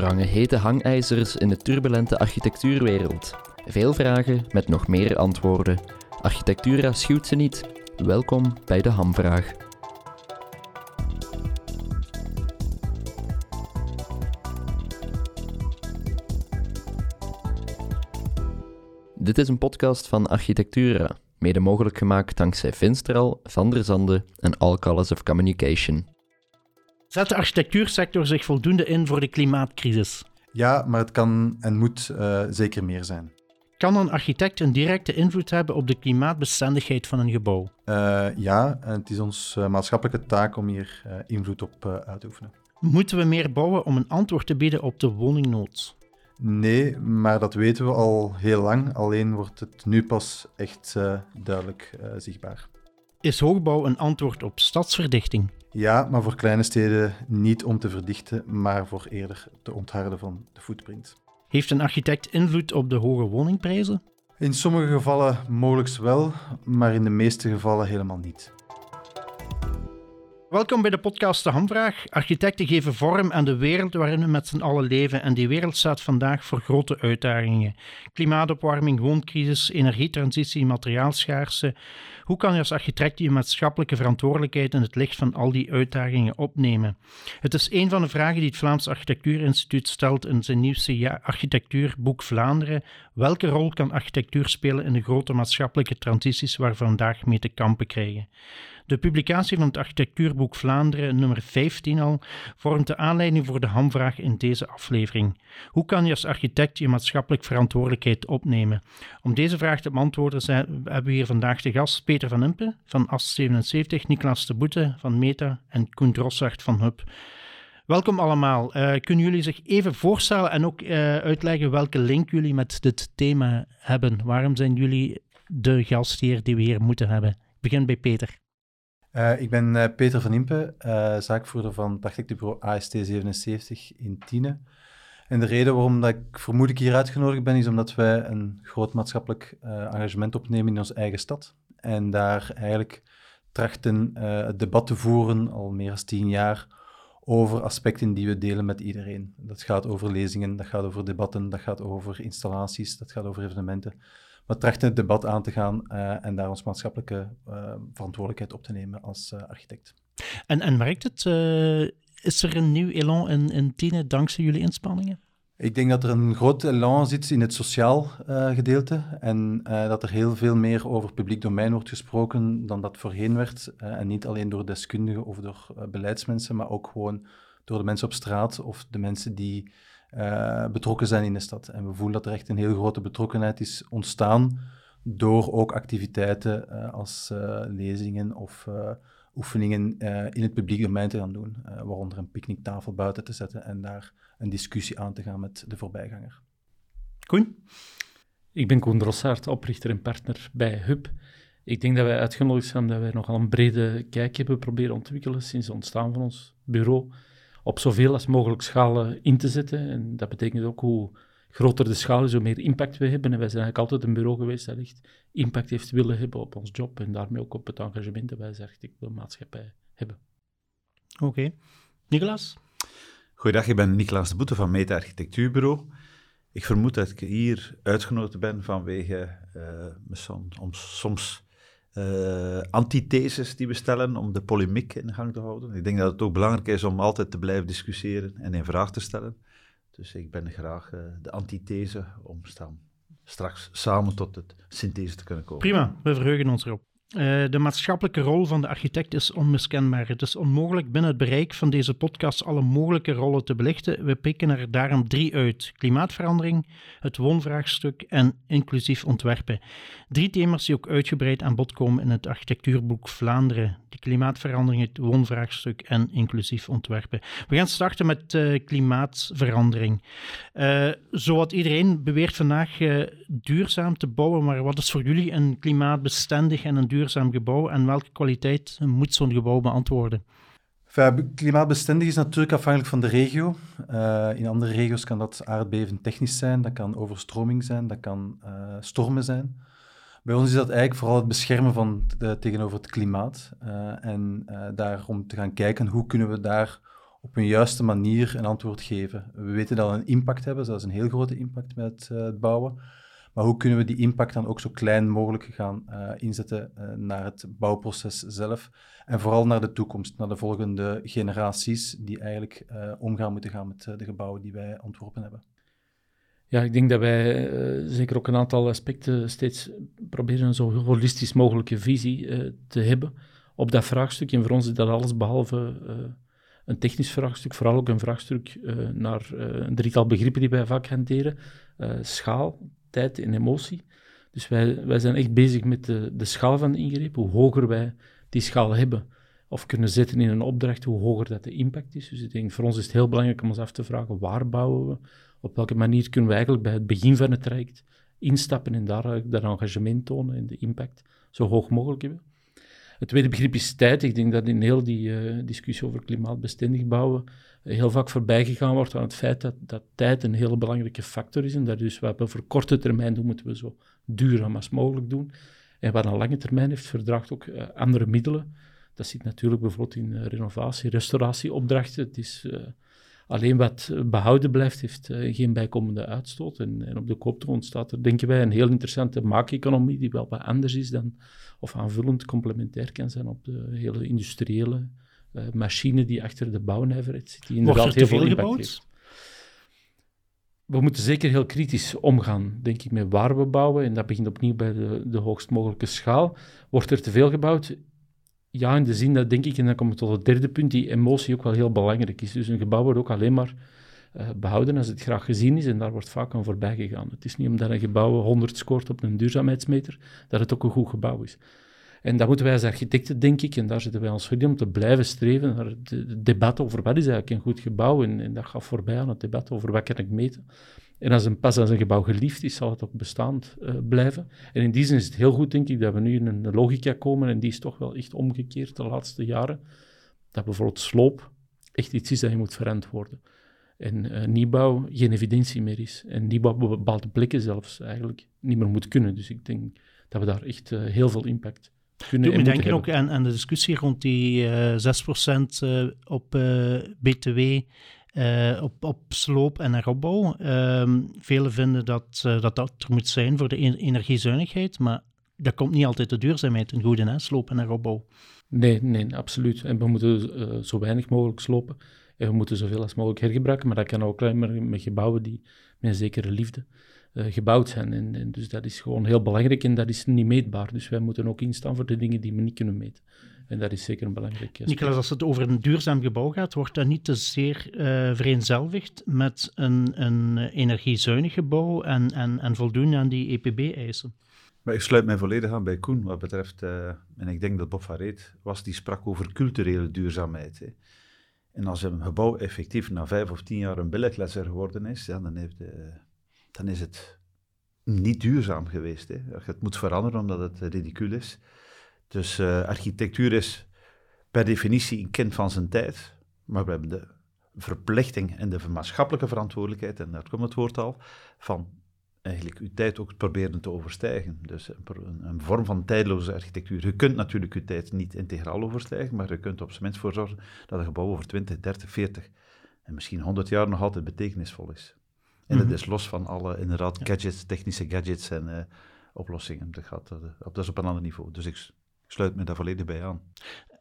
Hangen hete hangijzers in de turbulente architectuurwereld. Veel vragen met nog meer antwoorden. Architectura schuwt ze niet. Welkom bij de Hamvraag. Dit is een podcast van Architectura, mede mogelijk gemaakt dankzij Finstral, Van der Zande en All Colors of Communication. Zet de architectuursector zich voldoende in voor de klimaatcrisis? Ja, maar het kan en moet uh, zeker meer zijn. Kan een architect een directe invloed hebben op de klimaatbestendigheid van een gebouw? Uh, ja, en het is onze uh, maatschappelijke taak om hier invloed op uit te oefenen. Moeten we meer bouwen om een antwoord te bieden op de woningnood? Nee, maar dat weten we al heel lang. Alleen wordt het nu pas echt duidelijk zichtbaar. Is hoogbouw een antwoord op stadsverdichting? Ja, maar voor kleine steden niet om te verdichten, maar voor eerder te ontharden van de footprint. Heeft een architect invloed op de hoge woningprijzen? In sommige gevallen mogelijk wel, maar in de meeste gevallen helemaal niet. Welkom bij de podcast De Hamvraag. Architecten geven vorm aan de wereld waarin we met z'n allen leven en die wereld staat vandaag voor grote uitdagingen. Klimaatopwarming, wooncrisis, energietransitie, materiaalschaarste. Hoe kan je als architect je maatschappelijke verantwoordelijkheid in het licht van al die uitdagingen opnemen? Het is een van de vragen die het Vlaams Architectuurinstituut stelt in zijn nieuwste architectuurboek Vlaanderen. Welke rol kan architectuur spelen in de grote maatschappelijke transities waar we vandaag mee te kampen krijgen? De publicatie van het architectuurboek Vlaanderen, nummer 15 al, vormt de aanleiding voor de hamvraag in deze aflevering. Hoe kan je als architect je maatschappelijk verantwoordelijkheid opnemen? Om deze vraag te beantwoorden zijn, hebben we hier vandaag de gast Peter van Impe van AS77, Nicolas de Boete van Meta en Koen Drossart van Hub. Welkom allemaal. Uh, kunnen jullie zich even voorstellen en ook uh, uitleggen welke link jullie met dit thema hebben? Waarom zijn jullie de gastheer die we hier moeten hebben? Ik begin bij Peter. Uh, ik ben uh, Peter van Impe, uh, zaakvoerder van architectenbureau AST77 in Tiene. En de reden waarom dat ik vermoedelijk hier uitgenodigd ben, is omdat wij een groot maatschappelijk engagement opnemen in onze eigen stad. En daar eigenlijk trachten het debat te voeren, al meer dan tien jaar, over aspecten die we delen met iedereen. Dat gaat over lezingen, dat gaat over debatten, dat gaat over installaties, dat gaat over evenementen maar trachten het debat aan te gaan uh, en daar ons maatschappelijke uh, verantwoordelijkheid op te nemen als uh, architect. En, en merkt het, is er een nieuw elan in, in Tiene dankzij jullie inspanningen? Ik denk dat er een groot elan zit in het sociaal gedeelte en dat er heel veel meer over publiek domein wordt gesproken dan dat voorheen werd. en niet alleen door deskundigen of door beleidsmensen, maar ook gewoon door de mensen op straat of de mensen die uh, betrokken zijn in de stad. En we voelen dat er echt een heel grote betrokkenheid is ontstaan door ook activiteiten uh, als uh, lezingen of oefeningen in het publiek domein te gaan doen. waaronder een picknicktafel buiten te zetten en daar een discussie aan te gaan met de voorbijganger. Koen? Ik ben Koen Drossaert, oprichter en partner bij HUB. Ik denk dat wij uitgenodigd zijn omdat wij nogal een brede kijk hebben proberen ontwikkelen sinds het ontstaan van ons bureau op zoveel als mogelijk schalen in te zetten. En dat betekent ook hoe groter de schaal is, hoe meer impact we hebben. En wij zijn eigenlijk altijd een bureau geweest dat echt impact heeft willen hebben op ons job en daarmee ook op het engagement dat wij als architectenmaatschappij hebben. Oké. Okay. Nicolas? Goedendag, ik ben Nicolas de Boete van Meta Architectuurbureau. Ik vermoed dat ik hier uitgenodigd ben vanwege uh, om soms uh, antitheses die we stellen om de polemiek in gang te houden. Ik denk dat het ook belangrijk is om altijd te blijven discussiëren en in vraag te stellen. Dus ik ben graag uh, de antithese om straks samen tot het synthese te kunnen komen. Prima, we verheugen ons erop. Uh, de maatschappelijke rol van de architect is onmiskenbaar. Het is onmogelijk binnen het bereik van deze podcast alle mogelijke rollen te belichten. We pikken er daarom drie uit: klimaatverandering, het woonvraagstuk en inclusief ontwerpen. Drie thema's die ook uitgebreid aan bod komen in het architectuurboek Vlaanderen: de klimaatverandering, het woonvraagstuk en inclusief ontwerpen. We gaan starten met uh, klimaatverandering. Uh, zowat iedereen beweert vandaag duurzaam te bouwen, maar wat is voor jullie een klimaatbestendig en een duurzaam duurzaam gebouw en welke kwaliteit moet zo'n gebouw beantwoorden? Klimaatbestendig is natuurlijk afhankelijk van de regio. Uh, in andere regio's kan dat aardbevend technisch zijn, dat kan overstroming zijn, dat kan uh, stormen zijn. Bij ons is dat eigenlijk vooral het beschermen van tegenover het klimaat. Uh, en daarom te gaan kijken hoe kunnen we daar op een juiste manier een antwoord geven. We weten dat we een impact hebben, zelfs een heel grote impact met het bouwen. Maar hoe kunnen we die impact dan ook zo klein mogelijk gaan uh, inzetten uh, naar het bouwproces zelf? En vooral naar de toekomst, naar de volgende generaties die eigenlijk omgaan moeten gaan met de gebouwen die wij ontworpen hebben. Ja, ik denk dat wij zeker ook een aantal aspecten steeds proberen een zo holistisch mogelijke visie te hebben op dat vraagstuk. En voor ons is dat alles behalve een technisch vraagstuk, vooral ook een vraagstuk naar een drietal begrippen die wij vaak hanteren. Schaal, tijd en emotie. Dus wij, wij zijn echt bezig met de, de schaal van de ingreep. Hoe hoger wij die schaal hebben of kunnen zetten in een opdracht, hoe hoger dat de impact is. Dus ik denk, voor ons is het heel belangrijk om ons af te vragen, waar bouwen we? Op welke manier kunnen we eigenlijk bij het begin van het traject instappen en daar dat engagement tonen en de impact zo hoog mogelijk hebben. Het tweede begrip is tijd. Ik denk dat in heel die uh, discussie over klimaatbestendig bouwen heel vaak voorbij gegaan wordt aan het feit dat, dat tijd een hele belangrijke factor is. En dat dus wat we voor korte termijn doen, moeten we zo duurzaam als mogelijk doen. En wat een lange termijn heeft, verdraagt ook uh, andere middelen. Dat zit natuurlijk bijvoorbeeld in renovatie, restauratieopdrachten. Het is alleen wat behouden blijft, heeft geen bijkomende uitstoot. En, en op de kooptoon ontstaat er, denken wij, een heel interessante maakeconomie die wel wat anders is dan of aanvullend complementair kan zijn op de hele industriële uh, machine die achter de bouwnijverheid zit. Die inderdaad heel veel impact heeft. We moeten zeker heel kritisch omgaan, denk ik, met waar we bouwen. En dat begint opnieuw bij de, de hoogst mogelijke schaal. Wordt er te veel gebouwd? Ja, in de zin dat, denk ik, en dan komen we tot het derde punt, die emotie ook wel heel belangrijk is. Dus een gebouw wordt ook alleen maar uh, behouden als het graag gezien is en daar wordt vaak aan voorbij gegaan. Het is niet omdat een gebouw 100 scoort op een duurzaamheidsmeter dat het ook een goed gebouw is. En dat moeten wij als architecten, denk ik, en daar zitten wij ons voor om te blijven streven naar het debat over wat is eigenlijk een goed gebouw. En, en dat gaat voorbij aan het debat over wat kan ik meten. En als een, pas als een gebouw geliefd is, zal het ook bestaand uh, blijven. En in die zin is het heel goed, denk ik, dat we nu in een logica komen, en die is toch wel echt omgekeerd de laatste jaren, dat bijvoorbeeld sloop echt iets is dat je moet verantwoorden. En uh, nieuwbouw geen evidentie meer is. En nieuwbouw bepaalde plekken zelfs eigenlijk niet meer moet kunnen. Dus ik denk dat we daar echt uh, heel veel impact kunnen Doe me denken ook aan, aan, de discussie rond die uh, 6% op BTW, op, op sloop en heropbouw. Um, velen vinden dat, dat dat er moet zijn voor de energiezuinigheid, maar dat komt niet altijd de duurzaamheid een goede, hè, sloop en heropbouw. Nee, nee, absoluut. En we moeten zo weinig mogelijk slopen. En we moeten zoveel als mogelijk hergebruiken, maar dat kan ook alleen maar met gebouwen die met een zekere liefde uh, gebouwd zijn. En, en, dus dat is gewoon heel belangrijk en dat is niet meetbaar. Dus wij moeten ook instaan voor de dingen die we niet kunnen meten. En dat is zeker een belangrijk aspect. Nicolas, als het over een duurzaam gebouw gaat, wordt dat niet te zeer uh, vereenzelvigd met een, een energiezuinig gebouw en, en, en voldoen aan die EPB-eisen? Maar ik sluit mij volledig aan bij Koen wat betreft, uh, en ik denk dat Bob van Reet was, die sprak over culturele duurzaamheid. Hè. En als een gebouw effectief na vijf of tien jaar een billiglesser geworden is, ja, dan, heeft, uh, dan is het niet duurzaam geweest. Hè. Het moet veranderen omdat het ridicuul is. Dus uh, architectuur is per definitie een kind van zijn tijd. Maar we hebben de verplichting en de maatschappelijke verantwoordelijkheid, en daar komt het woord al, van eigenlijk uw tijd ook proberen te overstijgen. Dus een, vorm van tijdloze architectuur. Je kunt natuurlijk uw tijd niet integraal overstijgen, maar je kunt op zijn minst voor zorgen dat een gebouw over 20, 30, 40 en misschien 100 jaar nog altijd betekenisvol is. En dat mhm. is los van alle inderdaad gadgets, technische gadgets en uh, oplossingen. Dat, gaat, uh, dat is op een ander niveau. Dus ik sluit me daar volledig bij aan.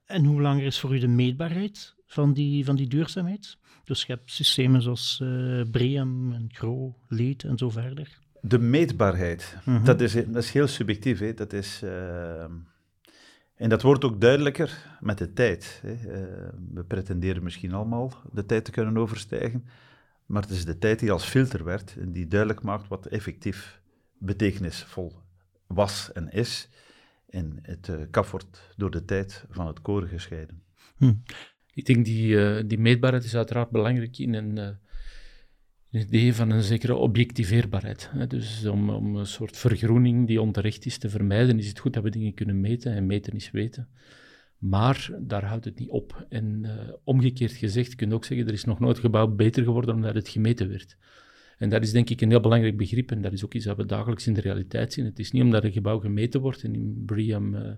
En hoe belangrijk is voor u de meetbaarheid van die, van die duurzaamheid? Dus je hebt systemen zoals uh, BREEAM en GRO, LEED en zo verder. De meetbaarheid, mm-hmm. dat, is, dat is heel subjectief. Hè. Dat is, uh, en dat wordt ook duidelijker met de tijd. Hè. Uh, we pretenderen misschien allemaal de tijd te kunnen overstijgen, maar het is de tijd die als filter werd en die duidelijk maakt wat effectief betekenisvol was en is. En het uh, kaf wordt door de tijd van het koren gescheiden. Hm. Ik denk die, die meetbaarheid is uiteraard belangrijk in een het idee van een zekere objectiveerbaarheid. Dus om, om, een soort vergroening die onterecht is te vermijden, is het goed dat we dingen kunnen meten en meten is weten. Maar daar houdt het niet op. En uh, omgekeerd gezegd, kun je ook zeggen, er is nog nooit gebouw beter geworden omdat het gemeten werd. En dat is denk ik een heel belangrijk begrip en dat is ook iets dat we dagelijks in de realiteit zien. Het is niet omdat een gebouw gemeten wordt en in BREEAM uh,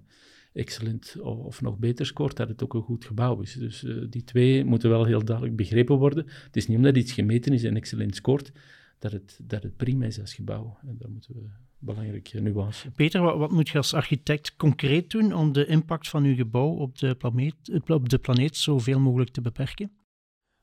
excellent of nog beter scoort, dat het ook een goed gebouw is. Dus uh, die twee moeten wel heel duidelijk begrepen worden. Het is niet omdat iets gemeten is en excellent scoort, dat het, dat het prima is als gebouw. En dat moeten we belangrijke nuance. Peter, wat, wat, moet je als architect concreet doen om de impact van uw gebouw op de planeet, op de planeet zoveel mogelijk te beperken?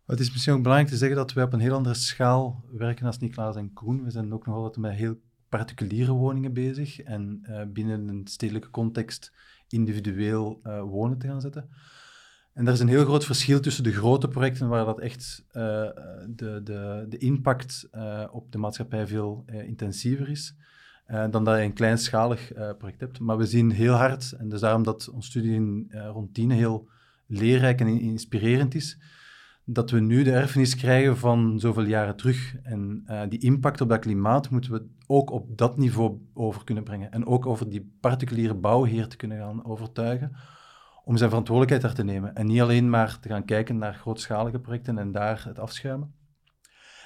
Het is misschien ook belangrijk te zeggen dat wij op een heel andere schaal werken als Niklaas en Koen. We zijn ook nog altijd met heel particuliere woningen bezig en uh, binnen een stedelijke context individueel uh, wonen te gaan zetten. En er is een heel groot verschil tussen de grote projecten, waar dat echt uh, de, de, de impact op de maatschappij veel intensiever is, dan dat je een kleinschalig project hebt. Maar we zien heel hard, en dus daarom dat onze studie in rond Tiene heel leerrijk en inspirerend is, dat we nu de erfenis krijgen van zoveel jaren terug. En uh, die impact op dat klimaat moeten we ook op dat niveau over kunnen brengen. En ook over die particuliere bouwheer te kunnen gaan overtuigen om zijn verantwoordelijkheid daar te nemen. En niet alleen maar te gaan kijken naar grootschalige projecten en daar het afschuimen.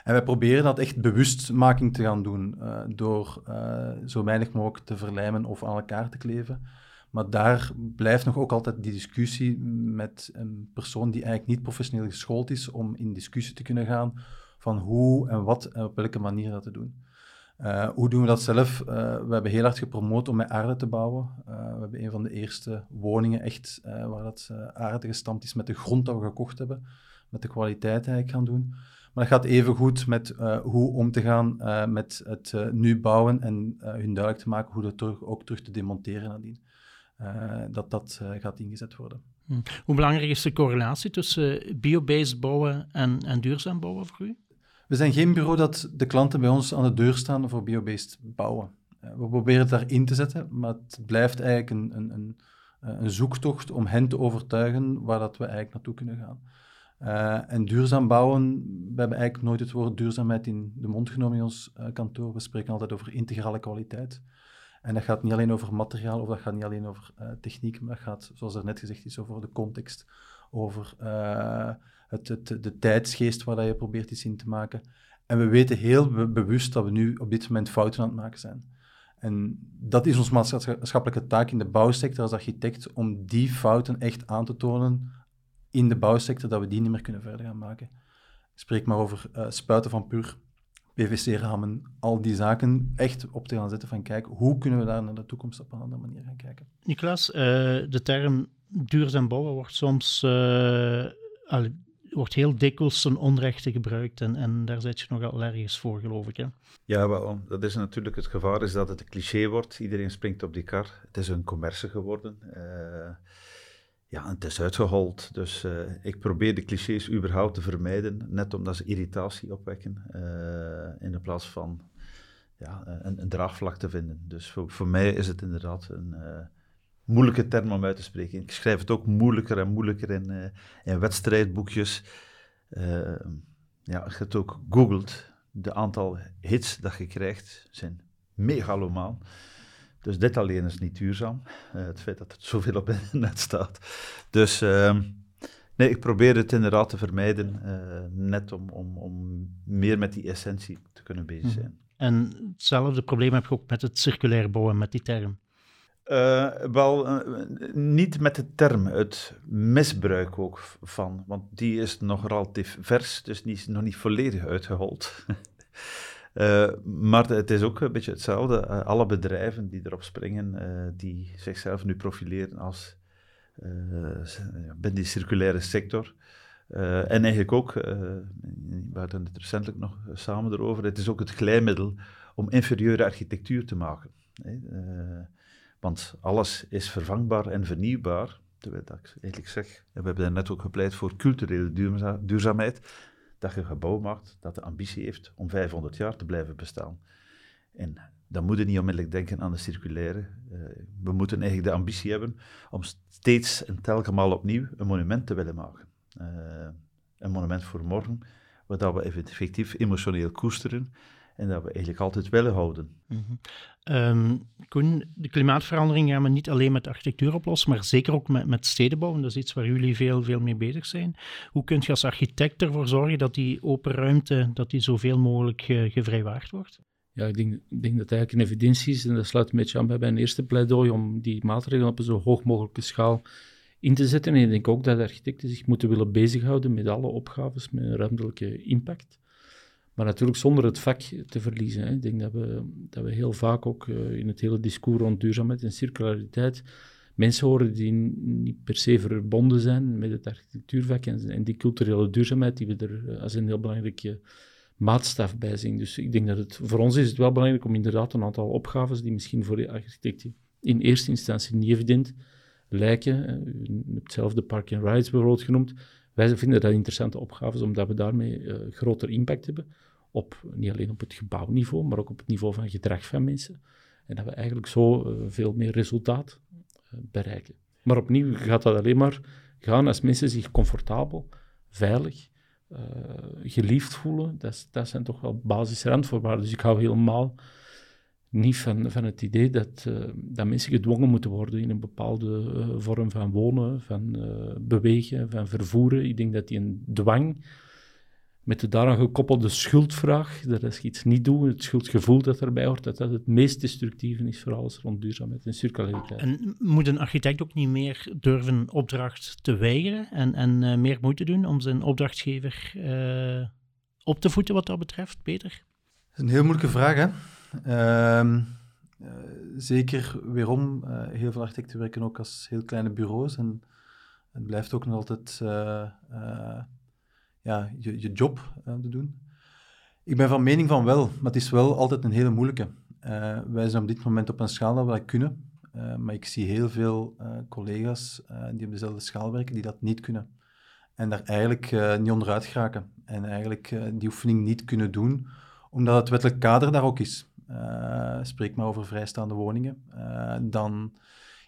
En wij proberen dat echt bewustmaking te gaan doen uh, door uh, zo weinig mogelijk te verlijmen of aan elkaar te kleven. Maar daar blijft nog ook altijd die discussie met een persoon die eigenlijk niet professioneel geschoold is om in discussie te kunnen gaan van hoe en wat en op welke manier dat te doen. Uh, hoe doen we dat zelf? We hebben heel hard gepromoot om met aarde te bouwen. We hebben een van de eerste woningen echt waar dat aarde gestampt is met de grond dat we gekocht hebben, met de kwaliteit eigenlijk gaan doen. Maar dat gaat even goed met hoe om te gaan met het nu bouwen en hun duidelijk te maken hoe dat terug, ook terug te demonteren nadien. Eh, dat dat eh, gaat ingezet worden. Hm. Hoe belangrijk is de correlatie tussen biobased bouwen en, en duurzaam bouwen voor u? We zijn geen bureau dat de klanten bij ons aan de deur staan voor biobased bouwen. Eh, we proberen het daarin te zetten, maar het blijft eigenlijk een, een, een, een zoektocht om hen te overtuigen waar dat we eigenlijk naartoe kunnen gaan. Uh, en duurzaam bouwen, we hebben eigenlijk nooit het woord duurzaamheid in de mond genomen in ons uh, kantoor. We spreken altijd over integrale kwaliteit. En dat gaat niet alleen over materiaal of dat gaat niet alleen over uh, techniek, maar dat gaat, zoals er net gezegd is, over de context, over het, het, de tijdsgeest waar dat je probeert iets in te maken. En we weten heel bewust dat we nu op dit moment fouten aan het maken zijn. En dat is onze maatschappelijke taak in de bouwsector als architect, om die fouten echt aan te tonen in de bouwsector, dat we die niet meer kunnen verder gaan maken. Ik spreek maar over uh, spuiten van puur PVC-ramen, al die zaken echt op te gaan zetten van kijk, hoe kunnen we daar naar de toekomst op een andere manier gaan kijken. Niklas, uh, de term duurzaam bouwen wordt soms uh, wordt heel dikwijls ten onrechte gebruikt en, en daar zit je nogal ergens voor, geloof ik. Hè? Ja, wel, dat is natuurlijk het gevaar, is dat het een cliché wordt. Iedereen springt op die kar. Het is een commerce geworden. Uh, ja, het is uitgehold. Dus uh, ik probeer de clichés überhaupt te vermijden, net omdat ze irritatie opwekken, uh, in de plaats van ja, een, een, draagvlak te vinden. Dus voor, mij is het inderdaad een moeilijke term om uit te spreken. Ik schrijf het ook moeilijker en moeilijker in, in wedstrijdboekjes. ja, als je het ook googelt, de aantal hits dat je krijgt zijn megalomaan. Dus dit alleen is niet duurzaam. Uh, het feit dat het zoveel op internet staat. Dus uh, nee, ik probeer het inderdaad te vermijden. Uh, net om, om, om meer met die essentie te kunnen bezig mhm. zijn. En hetzelfde probleem heb je ook met het circulair bouwen, met die term. Uh, wel, niet met de term, het misbruik ook van, want die is nog relatief vers, dus niet, nog niet volledig uitgehold. Uh, maar het is ook een beetje hetzelfde. Uh, alle bedrijven die erop springen, uh, die zichzelf nu profileren als binnen die circulaire sector. en eigenlijk ook, we hadden het recentelijk nog samen erover, het is ook het glijmiddel om inferieure architectuur te maken. want alles is vervangbaar en vernieuwbaar. Terwijl dat ik eigenlijk zeg, we hebben net ook gepleit voor culturele duurzaamheid dat je een gebouw maakt dat de ambitie heeft om 500 jaar te blijven bestaan. En dan moet je niet onmiddellijk denken aan de circulaire. Uh, we moeten eigenlijk de ambitie hebben om steeds en telkens opnieuw een monument te willen maken. Uh, een monument voor morgen, waar we effectief emotioneel koesteren en dat we eigenlijk altijd willen houden. Mm -hmm. um, Koen, de klimaatverandering gaan we niet alleen met architectuur oplossen, maar zeker ook met, met stedenbouw. dat is iets waar jullie veel, veel mee bezig zijn. Hoe kun je als architect ervoor zorgen dat die open ruimte dat die zoveel mogelijk ge, gevrijwaard wordt? Ja, ik denk, ik denk dat het eigenlijk een evidentie is, en dat sluit een beetje aan bij mijn eerste pleidooi, om die maatregelen op een zo hoog mogelijke schaal in te zetten. En ik denk ook dat architecten zich moeten willen bezighouden met alle opgaves met een ruimtelijke impact. Maar natuurlijk zonder het vak te verliezen. Hè. Ik denk dat we, dat we heel vaak ook uh, in het hele discours rond duurzaamheid en circulariteit mensen horen die niet per se verbonden zijn met het architectuurvak en, die culturele duurzaamheid die we er uh, als een heel belangrijke maatstaf bij zien. Dus ik denk dat het voor ons is het wel belangrijk om inderdaad een aantal opgaves die misschien voor de architecten in eerste instantie niet evident lijken. U hebt zelf park rides bijvoorbeeld genoemd. Wij vinden dat interessante opgaves, omdat we daarmee uh, groter impact hebben. Op, niet alleen op het gebouwniveau, maar ook op het niveau van gedrag van mensen. En dat we eigenlijk zo uh, veel meer resultaat uh, bereiken. Maar opnieuw gaat dat alleen maar gaan als mensen zich comfortabel, veilig, geliefd voelen. Dat, dat zijn toch wel basisrandvoorwaarden. Dus ik hou helemaal niet van, van het idee dat, uh, dat mensen gedwongen moeten worden in een bepaalde uh, vorm van wonen, van uh, bewegen, van vervoeren. Ik denk dat die een dwang met de daaraan gekoppelde schuldvraag, dat als je iets niet doet, het schuldgevoel dat erbij hoort, dat dat het meest destructieve is voor alles rond duurzaamheid en circulariteit. En moet een architect ook niet meer durven opdracht te weigeren en, en meer moeite doen om zijn opdrachtgever op te voeten wat dat betreft, Peter? Dat is een heel moeilijke vraag, hè? Uh, uh, zeker weerom, uh, heel veel architecten werken ook als heel kleine bureaus en het blijft ook nog altijd uh, ja, je, je job te doen. Ik ben van mening van wel, maar het is wel altijd een hele moeilijke. wij zijn op dit moment op een schaal dat we kunnen, maar ik zie heel veel collega's die op dezelfde schaal werken die dat niet kunnen. En daar eigenlijk niet onderuit geraken en eigenlijk die oefening niet kunnen doen, omdat het wettelijk kader daar ook is. Uh, spreek maar over vrijstaande woningen, uh, dan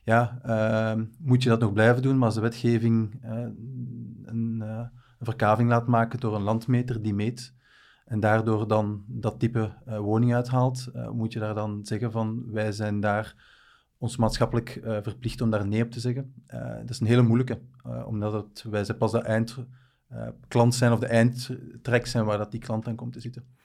ja, uh, moet je dat nog blijven doen. Maar als de wetgeving een, een, verkaving laat maken door een landmeter die meet en daardoor dan dat type woning uithaalt, moet je daar dan zeggen van wij zijn daar ons maatschappelijk verplicht om daar nee op te zeggen. dat is een hele moeilijke, omdat het, wij zijn pas de eindklant zijn of de eindtrek zijn waar dat die klant aan komt te zitten.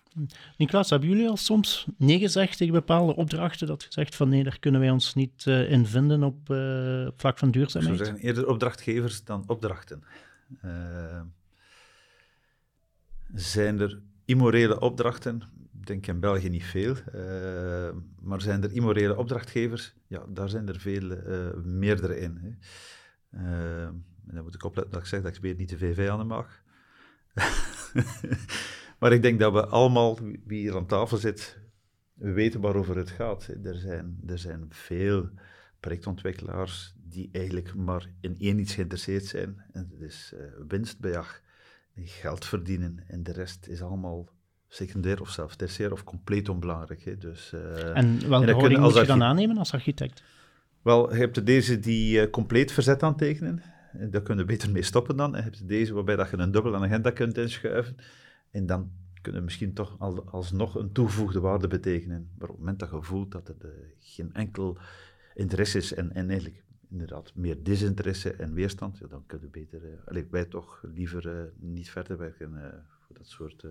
Niklaas, hebben jullie al soms nee gezegd tegen bepaalde opdrachten? Dat gezegd van nee, daar kunnen wij ons niet uh, in vinden op, uh, vlak van duurzaamheid? Zou zeggen, eerder opdrachtgevers dan opdrachten. Uh, zijn er immorele opdrachten? Ik denk in België niet veel. maar zijn er immorele opdrachtgevers? Ja, daar zijn er veel, meerdere in. Hè. en dan moet ik opletten dat ik zeg dat ik weer niet de VV aan de mag. Maar ik denk dat we allemaal, wie hier aan tafel zit, we weten waarover het gaat. Er zijn, er zijn veel projectontwikkelaars die eigenlijk maar in één iets geïnteresseerd zijn. En dat is uh, winstbejag, geld verdienen. En de rest is allemaal secundair of zelfs tertiair of compleet onbelangrijk. Hè. Dus, uh, en welke houding moet je dan aannemen als architect? Wel, je hebt deze die uh, compleet verzet aantekenen. Daar kunnen we beter mee stoppen dan. En je hebt deze waarbij dat je een dubbele agenda kunt inschuiven. En dan kunnen misschien toch alsnog een toegevoegde waarde betekenen. Maar op het moment dat je voelt dat er uh, geen enkel interesse is en, en eigenlijk inderdaad meer disinteresse en weerstand, ja, dan kunnen we beter, allez, wij toch liever uh, niet verder werken voor dat soort...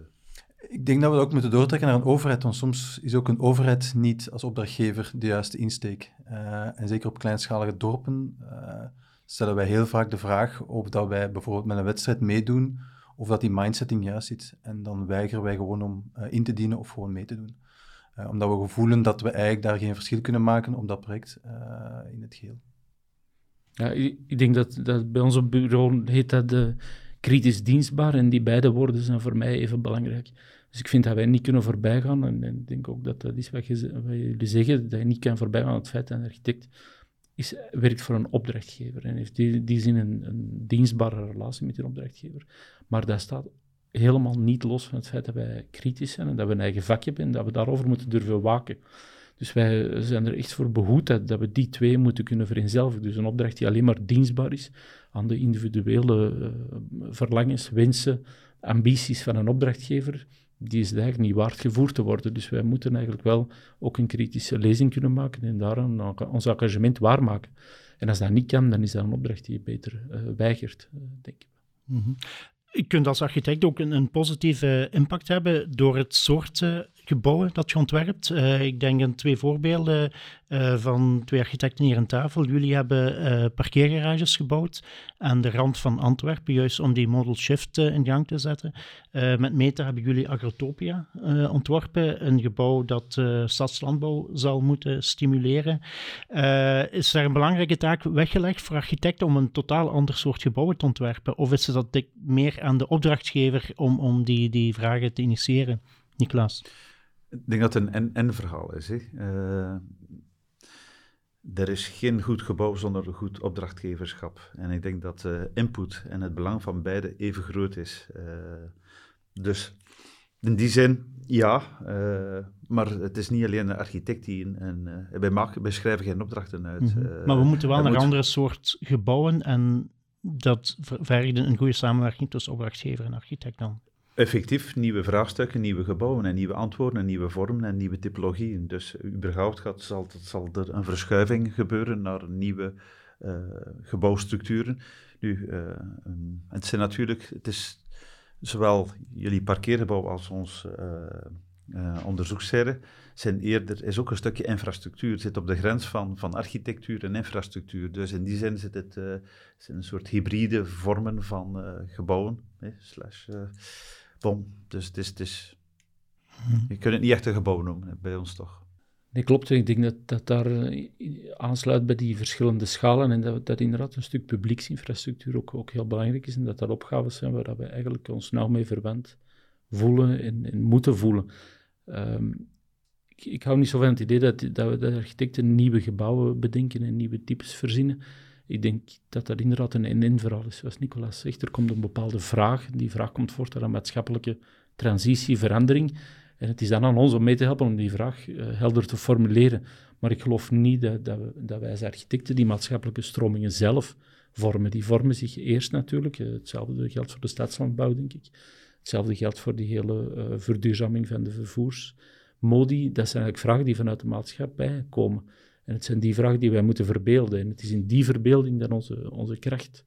Ik denk dat we ook moeten doortrekken naar een overheid, want soms is ook een overheid niet als opdrachtgever de juiste insteek. en zeker op kleinschalige dorpen stellen wij heel vaak de vraag of dat wij bijvoorbeeld met een wedstrijd meedoen of dat die mindsetting juist zit. En dan weigeren wij gewoon om uh, in te dienen of gewoon mee te doen. Uh, omdat we voelen dat we eigenlijk daar geen verschil kunnen maken op dat project uh, in het geheel. Ja, ik, denk dat, dat bij ons op bureau heet dat de kritisch dienstbaar en die beide woorden zijn voor mij even belangrijk. Dus ik vind dat wij niet kunnen voorbijgaan en, en ik denk ook dat dat is wat, je, wat jullie zeggen, dat je niet kan voorbijgaan aan het feit dat een architect is, werkt voor een opdrachtgever en heeft die, die zin een, een dienstbare relatie met die opdrachtgever. Maar dat staat helemaal niet los van het feit dat wij kritisch zijn en dat we een eigen vakje hebben en dat we daarover moeten durven waken. Dus wij zijn er echt voor behoed dat, dat we die twee moeten kunnen vereenzelvigen. Dus een opdracht die alleen maar dienstbaar is aan de individuele uh, verlangens, wensen, ambities van een opdrachtgever, die is eigenlijk niet waard gevoerd te worden. Dus wij moeten eigenlijk wel ook een kritische lezing kunnen maken en daarom ons engagement waarmaken. En als dat niet kan, dan is dat een opdracht die je beter uh, weigert, uh, denk ik. -hmm. Je kunt als architect ook een, een, positieve impact hebben door het soort gebouwen dat je ontwerpt. Uh, ik denk aan twee voorbeelden uh, van twee architecten hier aan tafel. Jullie hebben uh, parkeergarages gebouwd aan de rand van Antwerpen, juist om die modal shift in gang te zetten. met Meta hebben jullie Agrotopia ontworpen, een gebouw dat stadslandbouw zal moeten stimuleren. is daar een belangrijke taak weggelegd voor architecten om een totaal ander soort gebouwen te ontwerpen? Of is dat meer aan de opdrachtgever om, om die, die vragen te initiëren? Niklaas? Ik denk dat het een en-verhaal is. Hè. Uh, er is geen goed gebouw zonder een goed opdrachtgeverschap. En ik denk dat uh, input en het belang van beide even groot is. Uh, dus in die zin, ja. maar het is niet alleen de architect die een... een wij, maken, wij schrijven geen opdrachten uit. Mm -hmm. maar we moeten wel naar moet... andere soort gebouwen en dat vergt een goede samenwerking tussen opdrachtgever en architect dan effectief nieuwe vraagstukken, nieuwe gebouwen en nieuwe antwoorden en nieuwe vormen en nieuwe typologieën. Dus überhaupt gaat, zal, zal er een verschuiving gebeuren naar nieuwe uh, gebouwstructuren. Nu, uh, het zijn natuurlijk, het is zowel jullie parkeergebouw als ons uh, zijn eerder, is ook een stukje infrastructuur. Het zit op de grens van, van architectuur en infrastructuur. Dus in die zin zit het, zijn een soort hybride vormen van gebouwen, slash Bom, dus het is, het is, je kunt het niet echt een gebouw noemen, bij ons toch. Nee, klopt. Ik denk dat dat daar eh, aansluit bij die verschillende schalen en dat, dat inderdaad een stuk publieksinfrastructuur ook, ook heel belangrijk is en dat dat opgaven zijn waar we eigenlijk ons nauw mee verwend voelen en, en moeten voelen. Ehm, ik, ik, hou niet zo van het idee dat, dat we de architecten nieuwe gebouwen bedenken en nieuwe types verzinnen. Ik denk dat dat inderdaad een en verhaal is. Zoals Nicolas zegt, er komt een bepaalde vraag. Die vraag komt voort uit een maatschappelijke transitie, verandering. En het is dan aan ons om mee te helpen om die vraag uh, helder te formuleren. Maar ik geloof niet dat, dat, wij als architecten die maatschappelijke stromingen zelf vormen. Die vormen zich eerst natuurlijk. Uh, hetzelfde geldt voor de stadslandbouw, denk ik. Hetzelfde geldt voor die hele uh, verduurzaming van de vervoersmodi. Dat zijn eigenlijk vragen die vanuit de maatschappij komen. En het zijn die vragen die wij moeten verbeelden. En het is in die verbeelding dat onze, onze kracht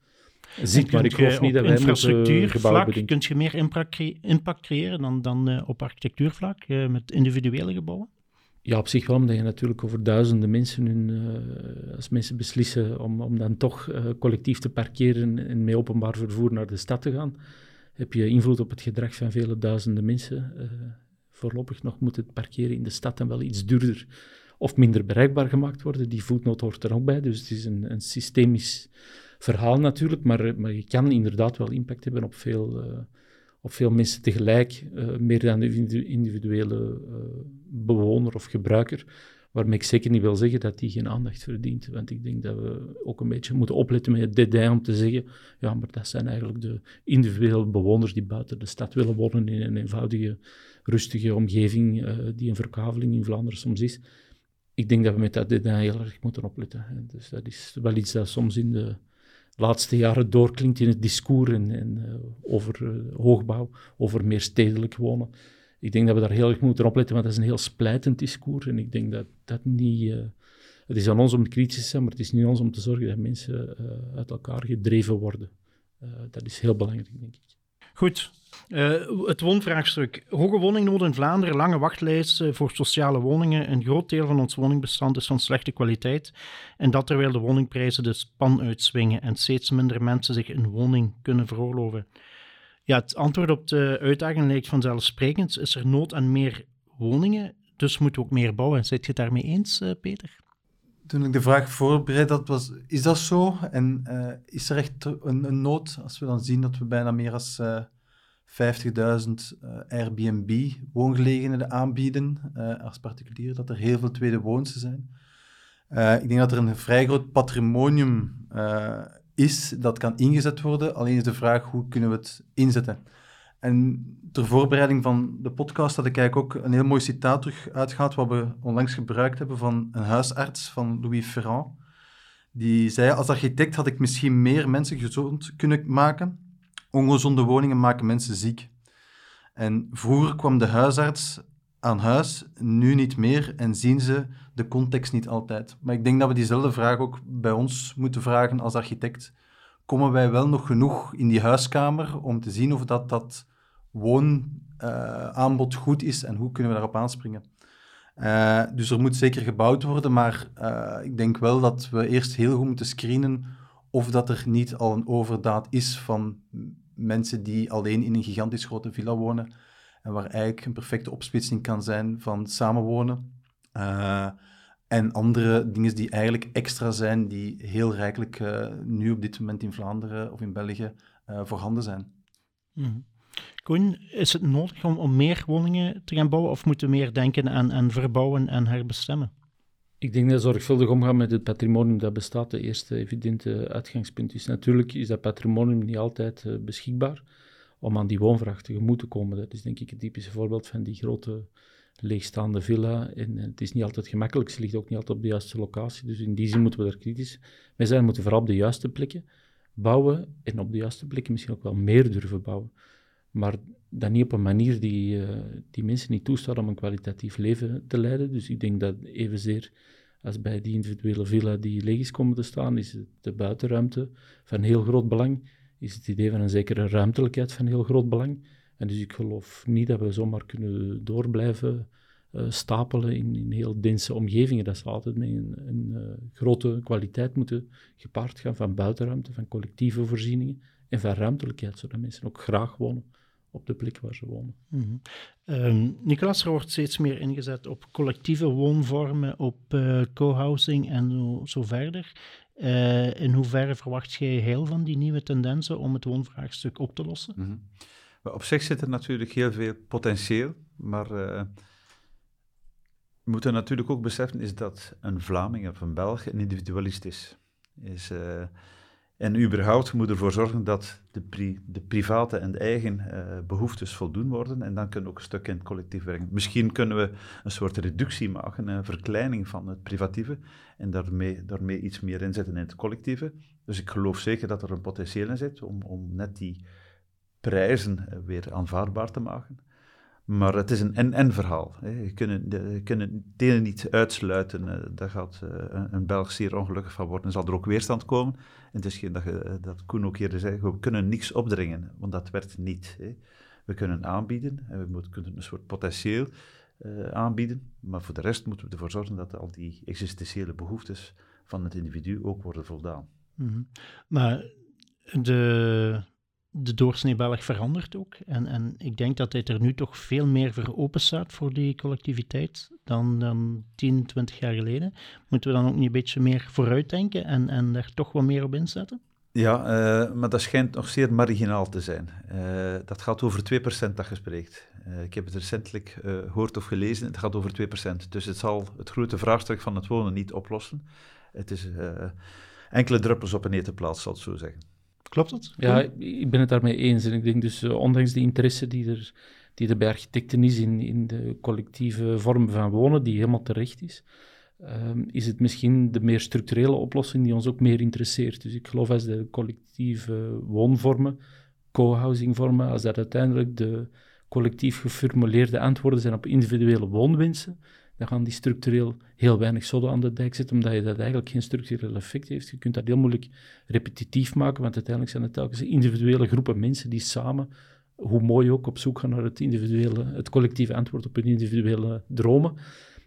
zit. Maar ik geloof niet dat wij infrastructuurvlak kun je meer impact, creëren dan, dan uh, op architectuurvlak uh, met individuele gebouwen? Ja, op zich wel, omdat je natuurlijk over duizenden mensen, hun, uh, als mensen beslissen om, om dan toch collectief te parkeren en met openbaar vervoer naar de stad te gaan, heb je invloed op het gedrag van vele duizenden mensen. voorlopig nog moet het parkeren in de stad dan wel iets duurder of minder bereikbaar gemaakt worden. Die voetnoot hoort er ook bij, dus het is een, een systemisch verhaal natuurlijk, maar, maar je kan inderdaad wel impact hebben op veel, uh, op veel mensen tegelijk, uh, meer dan de individuele uh, bewoner of gebruiker, waarmee ik zeker niet wil zeggen dat die geen aandacht verdient, want ik denk dat we ook een beetje moeten opletten met het dédain om te zeggen, ja, maar dat zijn eigenlijk de individuele bewoners die buiten de stad willen wonen in een eenvoudige, rustige omgeving die een verkaveling in Vlaanderen soms is ik denk dat we met dat detail heel erg moeten opletten. Dus dat is wel iets dat soms in de laatste jaren doorklinkt in het discours en, uh, over uh, hoogbouw, over meer stedelijk wonen. Ik denk dat we daar heel erg moeten opletten, want dat is een heel splijtend discours. En ik denk dat dat niet... Uh, het is aan ons om kritisch te zijn, maar het is niet aan ons om te zorgen dat mensen uit elkaar gedreven worden. dat is heel belangrijk, denk ik. Goed, uh, het woonvraagstuk. Hoge woningnood in Vlaanderen, lange wachtlijsten voor sociale woningen. Een groot deel van ons woningbestand is van slechte kwaliteit. En dat terwijl de woningprijzen de span uitswingen en steeds minder mensen zich een woning kunnen veroorloven. Ja, het antwoord op de uitdaging lijkt vanzelfsprekend. Is er nood aan meer woningen, dus moeten we ook meer bouwen. Zit je het daarmee eens, uh, Peter? Toen ik de vraag voorbereid had, was, is dat zo? En uh, is er echt een, nood, als we dan zien dat we bijna meer dan 50.000 uh, Airbnb-woongelegenheden aanbieden als particulier, dat er heel veel tweede woonsten zijn. Ik denk dat er een vrij groot patrimonium is dat kan ingezet worden, alleen is de vraag hoe kunnen we het inzetten. En ter voorbereiding van de podcast had ik eigenlijk ook een heel mooi citaat terug uitgehaald, wat we onlangs gebruikt hebben van een huisarts, van Louis Ferrand. Die zei, als architect had ik misschien meer mensen gezond kunnen maken, Ongezonde woningen maken mensen ziek. En vroeger kwam de huisarts aan huis, nu niet meer en zien ze de context niet altijd. Maar ik denk dat we diezelfde vraag ook bij ons moeten vragen als architect. Komen wij wel nog genoeg in die huiskamer om te zien of dat, dat woonaanbod goed is en hoe kunnen we daarop aanspringen. Uh, dus er moet zeker gebouwd worden, maar uh, ik denk wel dat we eerst heel goed moeten screenen of dat er niet al een overdaad is van mensen die alleen in een gigantisch grote villa wonen en waar eigenlijk een perfecte opsplitsing kan zijn van samenwonen. En andere dingen die eigenlijk extra zijn, die heel rijkelijk nu op dit moment in Vlaanderen of in België voorhanden zijn. Mm Koen, is het nodig om, meer woningen te gaan bouwen of moeten we meer denken aan, verbouwen en herbestemmen? Ik denk dat zorgvuldig omgaan met het patrimonium dat bestaat de eerste evidente uitgangspunt is. Natuurlijk is dat patrimonium niet altijd uh, beschikbaar om aan die woonvraag tegemoet te komen. Dat is denk ik het typische voorbeeld van die grote leegstaande villa. En, het is niet altijd gemakkelijk, ze ligt ook niet altijd op de juiste locatie. Dus in die zin moeten we er kritisch mee zijn. We moeten vooral op de juiste plekken bouwen en op de juiste plekken misschien ook wel meer durven bouwen. Maar dan niet op een manier die, uh, die mensen niet toestaat om een kwalitatief leven te leiden. Dus ik denk dat evenzeer als bij die individuele villa die leeg is komen te staan, is de buitenruimte van heel groot belang. Is het idee van een zekere ruimtelijkheid van heel groot belang. En dus ik geloof niet dat we zomaar kunnen door blijven uh, stapelen in, in, heel dense omgevingen. Dat zal altijd met een, een uh, grote kwaliteit moeten gepaard gaan van buitenruimte, van collectieve voorzieningen en van ruimtelijkheid, zodat mensen ook graag wonen op de plek waar ze wonen. Mm -hmm. Nicolas, er wordt steeds meer ingezet op collectieve woonvormen, op uh, co-housing en zo, zo verder. Uh, in hoeverre verwacht jij heel van die nieuwe tendensen om het woonvraagstuk op te lossen? Mm -hmm. Op zich zit er natuurlijk heel veel potentieel, maar uh, we moeten natuurlijk ook beseffen is dat een Vlaming of een Belg een individualist is. is en überhaupt moet ervoor zorgen dat de, de private en de eigen uh, behoeftes voldoen worden. En dan kunnen we ook een stuk in het collectief werken. Misschien kunnen we een soort reductie maken, een verkleining van het privatieve. En daarmee, daarmee iets meer inzetten in het collectieve. Dus ik geloof zeker dat er een potentieel in zit om, om net die prijzen uh, weer aanvaardbaar te maken. Maar het is een en-en verhaal. Je kunt, kunt het ene niet uitsluiten. Uh, daar gaat uh, een Belg zeer ongelukkig van worden. En zal er ook weerstand komen. En geen dat, je, dat Koen ook eerder zei, we kunnen niks opdringen, want dat werkt niet. We kunnen aanbieden en we moeten, kunnen een soort potentieel aanbieden. Maar voor de rest moeten we ervoor zorgen dat al die existentiële behoeftes van het individu ook worden voldaan. Mm. Maar de de doorsnee Belg verandert ook. En, en ik denk dat hij er nu toch veel meer voor open staat voor die collectiviteit dan, dan 10, 20 jaar geleden. Moeten we dan ook niet een beetje meer vooruitdenken en, en daar toch wat meer op inzetten? Ja, uh, maar dat schijnt nog zeer marginaal te zijn. Uh, dat gaat over 2% dat je spreekt. Uh, ik heb het recentelijk gehoord of gelezen, het gaat over 2%. Dus het zal het grote vraagstuk van het wonen niet oplossen. Het is enkele druppels op een etenplaats, zal ik zo zeggen. Klopt dat? Ja, ik ben het daarmee eens. En ik denk dus, uh, ondanks die interesse die er, die er bij architecten is in, in de collectieve vorm van wonen, die helemaal terecht is, um, is het misschien de meer structurele oplossing die ons ook meer interesseert. Dus ik geloof als de collectieve woonvormen, co-housing vormen, als dat uiteindelijk de collectief geformuleerde antwoorden zijn op individuele woonwensen, dan gaan die structureel heel weinig zoden aan de dijk zetten, omdat je dat eigenlijk geen structureel effect heeft. Je kunt dat heel moeilijk repetitief maken, want uiteindelijk zijn het telkens individuele groepen mensen die samen, hoe mooi ook, op zoek gaan naar het individuele, het collectieve antwoord op hun individuele dromen.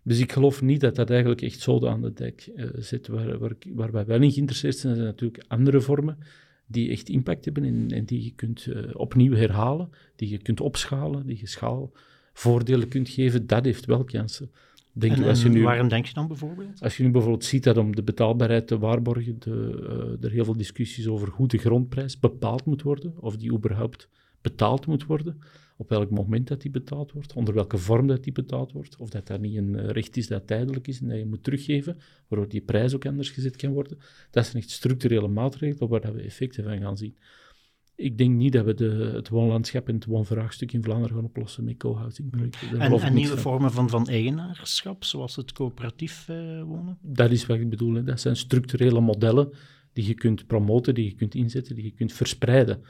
Dus ik geloof niet dat dat eigenlijk echt zoden aan de dijk uh, zet. Waar, waar, waar, wij wel in geïnteresseerd zijn, zijn natuurlijk andere vormen die echt impact hebben en, die je kunt uh, opnieuw herhalen, die je kunt opschalen, die je schaalvoordelen kunt geven. Dat heeft wel kansen. Denk en, als je nu, waarom denk je dan bijvoorbeeld? Als je nu bijvoorbeeld ziet dat om de betaalbaarheid te waarborgen, de, uh, er heel veel discussies over hoe de grondprijs bepaald moet worden, of die überhaupt betaald moet worden, op welk moment dat die betaald wordt, onder welke vorm dat die betaald wordt, of dat dat niet een eh, recht is dat tijdelijk is en dat je moet teruggeven, waardoor die prijs ook anders gezet kan worden. Dat zijn echt structurele maatregelen waar we effecten van gaan zien ik denk niet dat we de, het woonlandschap en het woonvraagstuk in Vlaanderen gaan oplossen met co-housing projecten. En, en nieuwe vormen van, van eigenaarschap, zoals het coöperatief uh, wonen? Dat is wat ik bedoel. Hè. Dat zijn structurele modellen die je kunt promoten, die je kunt inzetten, die je kunt verspreiden.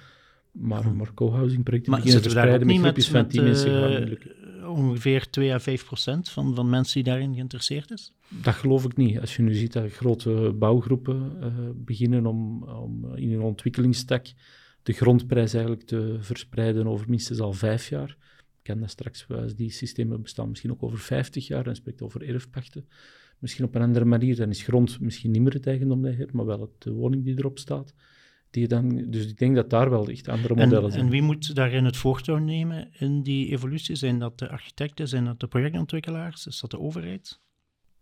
Maar, hm. maar co-housing projecten maar beginnen verspreiden met groepjes van tien mensen uh, Ongeveer 2 à 5 procent van, van mensen die daarin geïnteresseerd is? Dat geloof ik niet. Als je nu ziet dat grote bouwgroepen uh, beginnen om, om in hun ontwikkelingstak de grondprijs eigenlijk te verspreiden over minstens al vijf jaar. Ik ken dat straks, die systemen bestaan misschien ook over 50 jaar, en spreekt over erfpachten. Misschien op een andere manier, dan is grond misschien niet meer het eigendom dat je hebt, maar wel het, de woning die erop staat. Die dan, dus ik denk dat daar wel echt andere modellen en, zijn. En wie moet daarin het voortouw nemen in die evolutie? Zijn dat de architecten, zijn dat de projectontwikkelaars, is dat de overheid?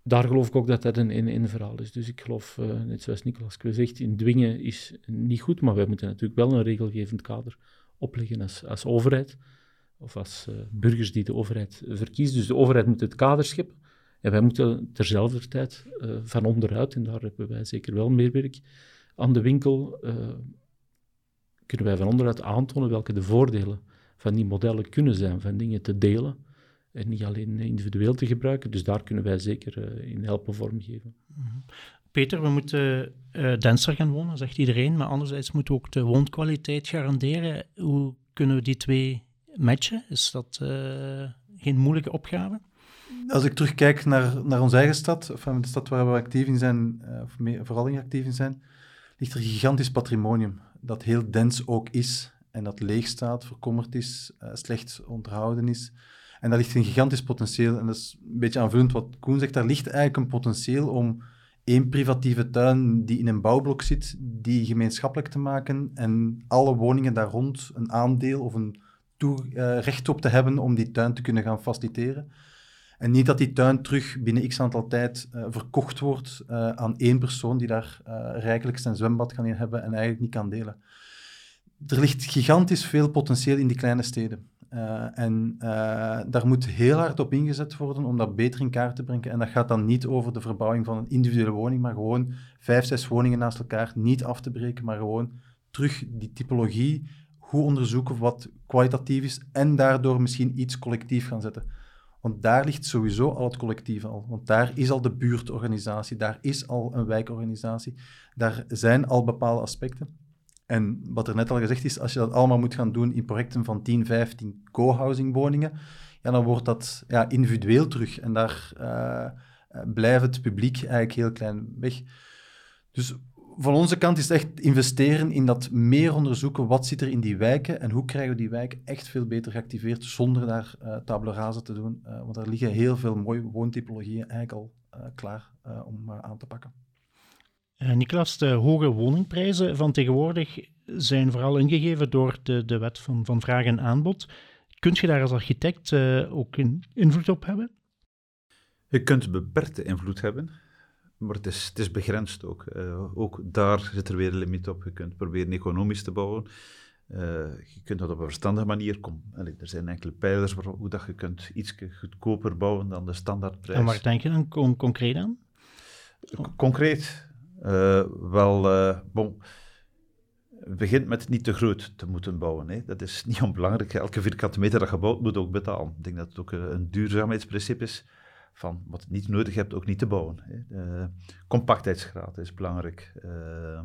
Daar geloof ik ook dat dat een, een verhaal is. Dus ik geloof, uh, net zoals Nicolas zegt, in dwingen is niet goed, maar wij moeten natuurlijk wel een regelgevend kader opleggen als, als overheid, of als uh, burgers die de overheid verkiezen. Dus de overheid moet het kader scheppen, en wij moeten terzelfde tijd uh, van onderuit, en daar hebben wij zeker wel meer werk aan de winkel, kunnen wij van onderuit aantonen welke de voordelen van die modellen kunnen zijn, van dingen te delen, en niet alleen individueel te gebruiken. Dus daar kunnen wij zeker uh, in helpen vormgeven. Mhm. Peter, we moeten uh, denser gaan wonen, zegt iedereen, maar anderzijds moeten we ook de woonkwaliteit garanderen. Hoe kunnen we die twee matchen? Is dat uh, geen moeilijke opgave? Als ik terugkijk naar, naar onze eigen stad, of de stad waar we actief in zijn, of mee, vooral in actief in zijn, ligt er een gigantisch patrimonium dat heel dens ook is en dat leeg staat, verkommerd is, slecht onderhouden is. En daar ligt een gigantisch potentieel. En dat is een beetje aanvullend wat Koen zegt. Daar ligt eigenlijk een potentieel om één privatieve tuin die in een bouwblok zit, die gemeenschappelijk te maken en alle woningen daar rond een aandeel of een uh, recht op te hebben om die tuin te kunnen gaan faciliteren. En niet dat die tuin terug binnen x aantal tijd uh, verkocht wordt uh, aan één persoon die daar rijkelijk zijn zwembad kan in hebben en eigenlijk niet kan delen. Er ligt gigantisch veel potentieel in die kleine steden. Uh, en uh, daar moet heel hard op ingezet worden om dat beter in kaart te brengen. En dat gaat dan niet over de verbouwing van een individuele woning, maar gewoon vijf, zes woningen naast elkaar niet af te breken, maar gewoon terug die typologie goed onderzoeken wat kwalitatief is en daardoor misschien iets collectief gaan zetten. Want daar ligt sowieso al het collectief al. Want daar is al de buurtorganisatie, daar is al een wijkorganisatie, daar zijn al bepaalde aspecten. En wat er net al gezegd is, als je dat allemaal moet gaan doen in projecten van 10, 15 co-housing woningen, ja, dan wordt dat ja, individueel terug. En daar uh, blijft het publiek eigenlijk heel klein weg. Dus van onze kant is het echt investeren in dat meer onderzoeken. Wat zit er in die wijken en hoe krijgen we die wijken echt veel beter geactiveerd zonder daar uh, tabula rasa te doen. Want er liggen heel veel mooie woontypologieën eigenlijk al klaar om aan te pakken. Uh, Niklas, de hoge woningprijzen van tegenwoordig zijn vooral ingegeven door de, de wet van, van vraag en aanbod. Kunt je daar als architect uh, ook een invloed op hebben? Je kunt beperkte invloed hebben, maar het is, het is begrensd ook. Uh, ook daar zit er weer een limiet op. Je kunt proberen economisch te bouwen. je kunt dat op een verstandige manier. Kom, er zijn enkele pijlers hoe dat je kunt iets goedkoper bouwen dan de standaardprijs. En waar denk je dan con concreet aan? Concreet, wel, uh, bon, begint met niet te groot te moeten bouwen. Hè. Dat is niet onbelangrijk. Elke vierkante meter dat gebouwd moet ook betalen. Ik denk dat het ook een duurzaamheidsprincipe is van wat je niet nodig hebt ook niet te bouwen. Hè. Compactheidsgraad is belangrijk. Uh,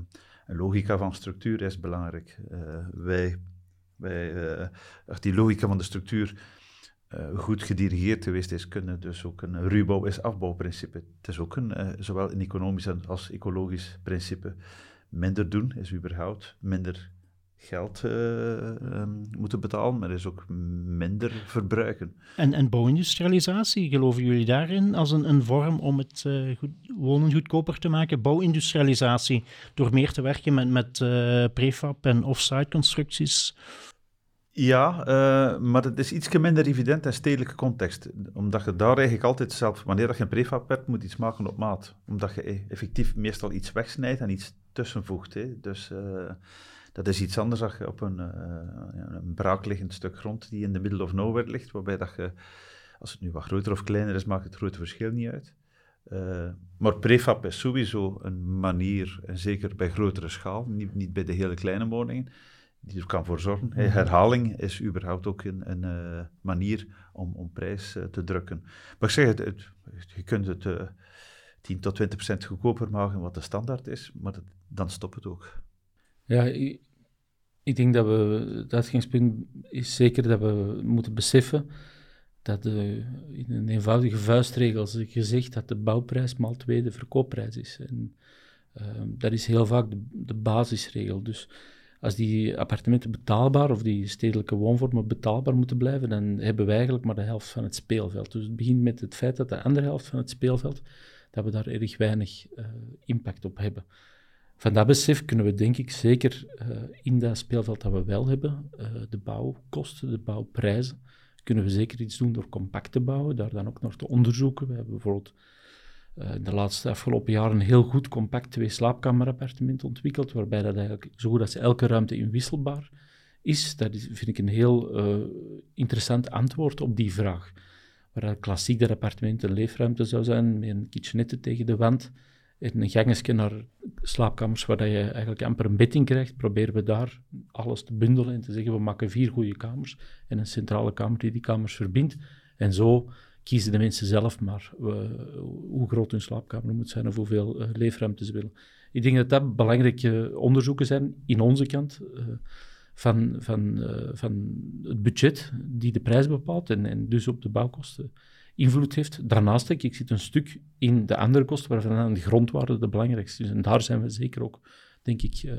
een logica van structuur is belangrijk. wij, wij, als die logica van de structuur uh, goed gedirigeerd geweest is, kunnen dus ook een ruwbouw is afbouwprincipe. Het is ook een, uh, zowel een economisch als ecologisch principe. Minder doen is überhaupt minder geld uh, um, moeten betalen, maar is ook minder verbruiken. En, en bouwindustrialisatie, geloven jullie daarin als een, een vorm om het wonen goedkoper te maken? Bouwindustrialisatie, door meer te werken met, met prefab en offsite constructies? Ja, uh, maar het is iets minder evident in stedelijke context. Omdat je daar eigenlijk altijd zelf, wanneer je een prefab hebt, moet iets maken op maat. Omdat je e- effectief meestal iets wegsnijdt en iets tussenvoegt. Hè. Dus uh, dat is iets anders als je op een, uh, een braakliggend stuk grond die in de middle of nowhere ligt, waarbij dat je, als het nu wat groter of kleiner is, maakt het grote verschil niet uit. maar prefab is sowieso een manier, en zeker bij grotere schaal, niet, niet bij de hele kleine woningen, die er kan voor zorgen. Mhm. Herhaling is überhaupt ook een, een uh, manier om, om prijs uh, te drukken. Maar ik zeg het, het je kunt het uh, 10 tot 20 procent goedkoper maken, wat de standaard is, maar dat, dan stopt het ook. Ja, ik, ik denk dat we, het uitgangspunt is zeker dat we moeten beseffen dat de, in een eenvoudige vuistregel is gezegd dat de bouwprijs maal twee de verkoopprijs is. En, dat is heel vaak de, de basisregel. Dus als die appartementen betaalbaar of die stedelijke woonvormen betaalbaar moeten blijven, dan hebben we eigenlijk maar de helft van het speelveld. Dus het begint met het feit dat de andere helft van het speelveld, dat we daar erg weinig uh, impact op hebben. Van dat besef kunnen we denk ik zeker uh, in dat speelveld dat we wel hebben, uh, de bouwkosten, de bouwprijzen, kunnen we zeker iets doen door compact te bouwen, daar dan ook nog te onderzoeken. We hebben bijvoorbeeld de laatste afgelopen jaren een heel goed compact twee slaapkamerappartement ontwikkeld, waarbij dat eigenlijk zo goed als elke ruimte inwisselbaar is. Dat is, vind ik een heel interessant antwoord op die vraag. Waar klassiek dat appartement een leefruimte zou zijn, met een kitchenette tegen de wand, in een gangetje naar slaapkamers waar je eigenlijk amper een bed krijgt, proberen we daar alles te bundelen en te zeggen, we maken vier goede kamers en een centrale kamer die die kamers verbindt. En zo kiezen de mensen zelf maar hoe groot hun slaapkamer moet zijn of hoeveel uh, leefruimte ze willen. Ik denk dat dat belangrijke onderzoeken zijn in onze kant uh, van, van, van het budget die de prijs bepaalt en, en dus op de bouwkosten invloed heeft. Daarnaast, ik, ik zit een stuk in de andere kosten, waarvan de grondwaarde de belangrijkste is. En daar zijn we zeker ook, denk ik,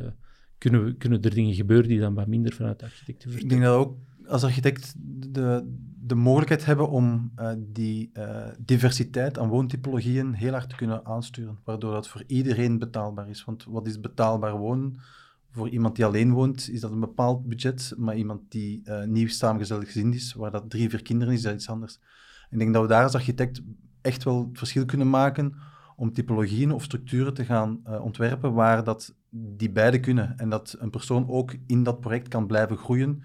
kunnen, we, kunnen er dingen gebeuren die dan wat minder vanuit de architecten Ik denk dat ook als architect de, de mogelijkheid hebben om uh, die uh, diversiteit aan woontypologieën heel hard te kunnen aansturen, waardoor dat voor iedereen betaalbaar is. Want wat is betaalbaar wonen? Voor iemand die alleen woont, is dat een bepaald budget, maar iemand die nieuw samengesteld gezin is, waar dat drie, vier kinderen is, is dat iets anders. Ik denk dat we daar als architect echt wel het verschil kunnen maken om typologieën of structuren te gaan uh, ontwerpen waar dat die beide kunnen. En dat een persoon ook in dat project kan blijven groeien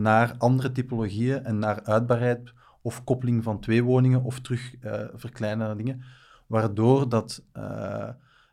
naar andere typologieën en naar uitbaarheid of koppeling van twee woningen of terug uh, verkleinen dingen, waardoor dat, uh,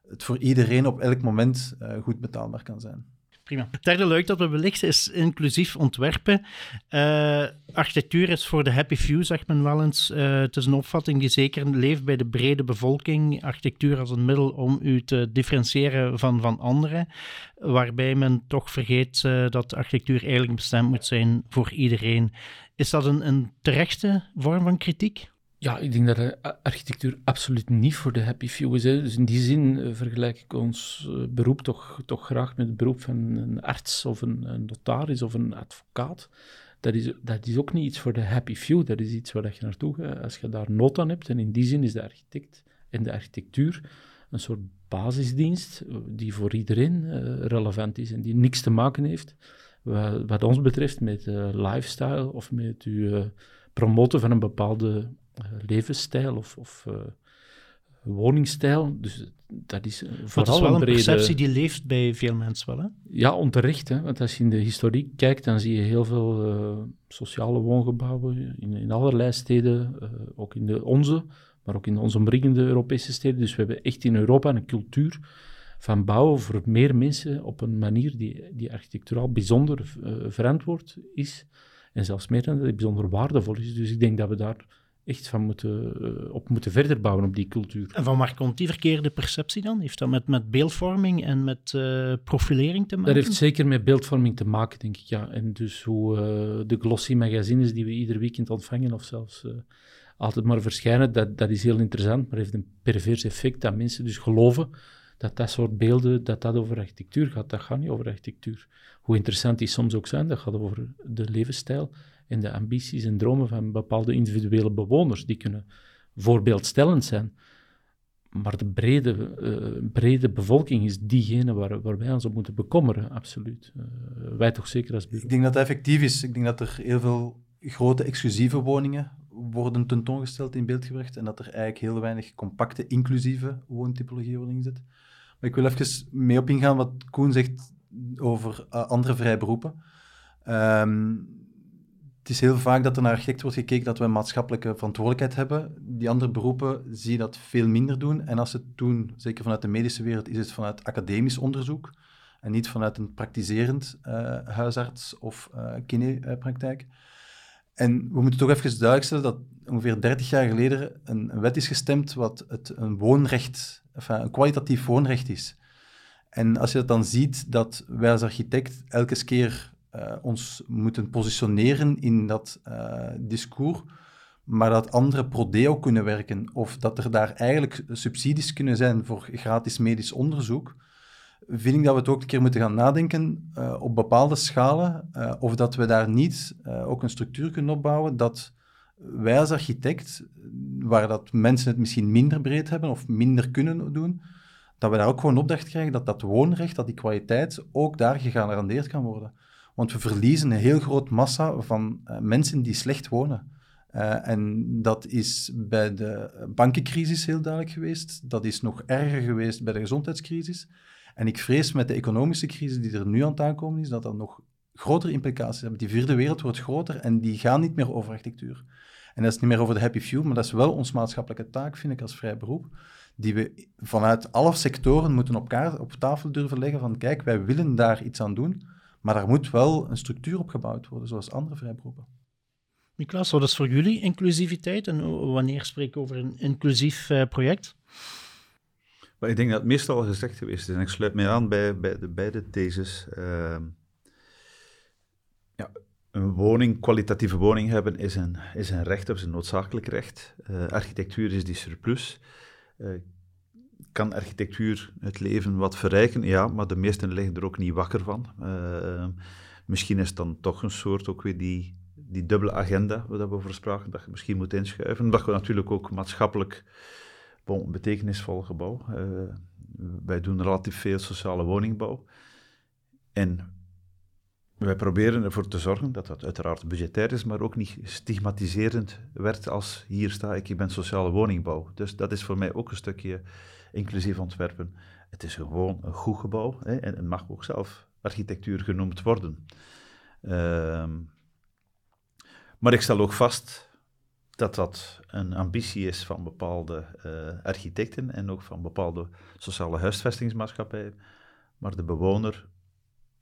het voor iedereen op elk moment goed betaalbaar kan zijn. Prima. Het derde luik dat we belichten is inclusief ontwerpen. Uh, architectuur is voor de happy few, zegt men wel eens. Uh, het is een opvatting die zeker leeft bij de brede bevolking. Architectuur als een middel om u te differentiëren van, van anderen. Waarbij men toch vergeet uh, dat architectuur eigenlijk bestemd moet zijn voor iedereen. Is dat een, een terechte vorm van kritiek? Ja, ik denk dat architectuur absoluut niet voor de happy few is. Dus in die zin uh, vergelijk ik ons uh, beroep toch, toch graag met het beroep van een arts of een, notaris of een advocaat. Dat is, dat is ook niet iets voor de happy few, dat is iets waar je naartoe gaat als je daar nood aan hebt. En in die zin is de architect en de architectuur een soort basisdienst eh, die voor iedereen relevant is en die niks te maken heeft, wat, ons betreft, met lifestyle of met uw promoten van een bepaalde levensstijl of, of uh, woningstijl. Dus dat is vooral dat is wel een, brede... perceptie die leeft bij veel mensen wel, hè? Ja, onterecht. Hè? Want als je in de historiek kijkt, dan zie je heel veel uh, sociale woongebouwen in, in allerlei steden, ook in de onze, maar ook in onze omringende Europese steden. Dus we hebben echt in Europa een cultuur van bouwen voor meer mensen op een manier die, die architecturaal bijzonder verantwoord is. En zelfs meer dan dat, bijzonder waardevol is. Dus ik denk dat we daar echt van moeten, uh, op moeten verder bouwen op die cultuur. En van waar komt die verkeerde perceptie dan? Heeft dat met, met beeldvorming en met uh, profilering te maken? Dat heeft zeker met beeldvorming te maken, denk ik, ja. En dus hoe uh, de glossy magazines die we ieder weekend ontvangen, of zelfs altijd maar verschijnen, dat, dat is heel interessant, maar heeft een pervers effect dat mensen dus geloven dat dat soort beelden, dat dat over architectuur gaat. Dat gaat niet over architectuur. Hoe interessant die soms ook zijn, dat gaat over de levensstijl en de ambities en dromen van bepaalde individuele bewoners. Die kunnen voorbeeldstellend zijn. Maar de brede, uh, brede bevolking is diegene waar, waar wij ons op moeten bekommeren, absoluut. Uh, wij toch zeker als bureau. Ik denk dat het effectief is. Ik denk dat er heel veel grote exclusieve woningen worden tentoongesteld in beeld gebracht en dat er eigenlijk heel weinig compacte, inclusieve woontypologie worden ingezet. Maar ik wil even mee op ingaan wat Koen zegt over uh, andere vrije beroepen. Um, het is heel vaak dat er naar architect wordt gekeken dat we een maatschappelijke verantwoordelijkheid hebben. Die andere beroepen zie je dat veel minder doen. En als ze het doen, zeker vanuit de medische wereld, is het vanuit academisch onderzoek en niet vanuit een praktiserend uh, huisarts of uh, kinepraktijk. En we moeten toch even duidelijk stellen dat ongeveer 30 jaar geleden een, wet is gestemd wat het een woonrecht, een kwalitatief woonrecht is. En als je dat dan ziet, dat wij als architect elke keer uh, ons moeten positioneren in dat uh, discours, maar dat andere prodeo kunnen werken, of dat er daar eigenlijk subsidies kunnen zijn voor gratis medisch onderzoek, vind ik dat we het ook een keer moeten gaan nadenken uh, op bepaalde schalen, of dat we daar niet ook een structuur kunnen opbouwen dat wij als architect, waar dat mensen het misschien minder breed hebben of minder kunnen doen, dat we daar ook gewoon opdracht krijgen dat dat woonrecht, dat die kwaliteit ook daar gegarandeerd kan worden. Want we verliezen een heel groot massa van mensen die slecht wonen. Uh, en dat is bij de bankencrisis heel duidelijk geweest. Dat is nog erger geweest bij de gezondheidscrisis. En ik vrees met de economische crisis die er nu aan het aankomen is, dat dat nog grotere implicaties hebben. Die vierde wereld wordt groter en die gaan niet meer over architectuur. En dat is niet meer over de happy few, maar dat is wel ons maatschappelijke taak, vind ik, als vrij beroep, die we vanuit alle sectoren moeten op, kaart, op tafel durven leggen van, kijk, wij willen daar iets aan doen, maar daar moet wel een structuur op gebouwd worden, zoals andere vrijberoepen. Niklas, wat is voor jullie inclusiviteit en wanneer spreek ik over een inclusief uh, project? Maar ik denk dat het meestal al gezegd geweest is, en ik sluit mij aan bij, bij de beide theses. Uh, ja, een woning, kwalitatieve woning hebben, is een, is een recht, of is een noodzakelijk recht. Uh, architectuur is die surplus. Uh, kan architectuur het leven wat verrijken? Ja, maar de meesten liggen er ook niet wakker van. Uh, misschien is het dan toch een soort, ook weer die, die dubbele agenda, waar we over spraken, dat je misschien moet inschuiven. Dat we natuurlijk ook maatschappelijk bon, betekenisvol gebouw. Uh, wij doen relatief veel sociale woningbouw. En wij proberen ervoor te zorgen dat dat uiteraard budgetair is, maar ook niet stigmatiserend werd als hier sta ik, ik ben sociale woningbouw. Dus dat is voor mij ook een stukje inclusief ontwerpen. Het is gewoon een goed gebouw hè, en het mag ook zelf architectuur genoemd worden. Uh, maar ik stel ook vast dat dat een ambitie is van bepaalde uh, architecten en ook van bepaalde sociale huisvestingsmaatschappijen. Maar de bewoner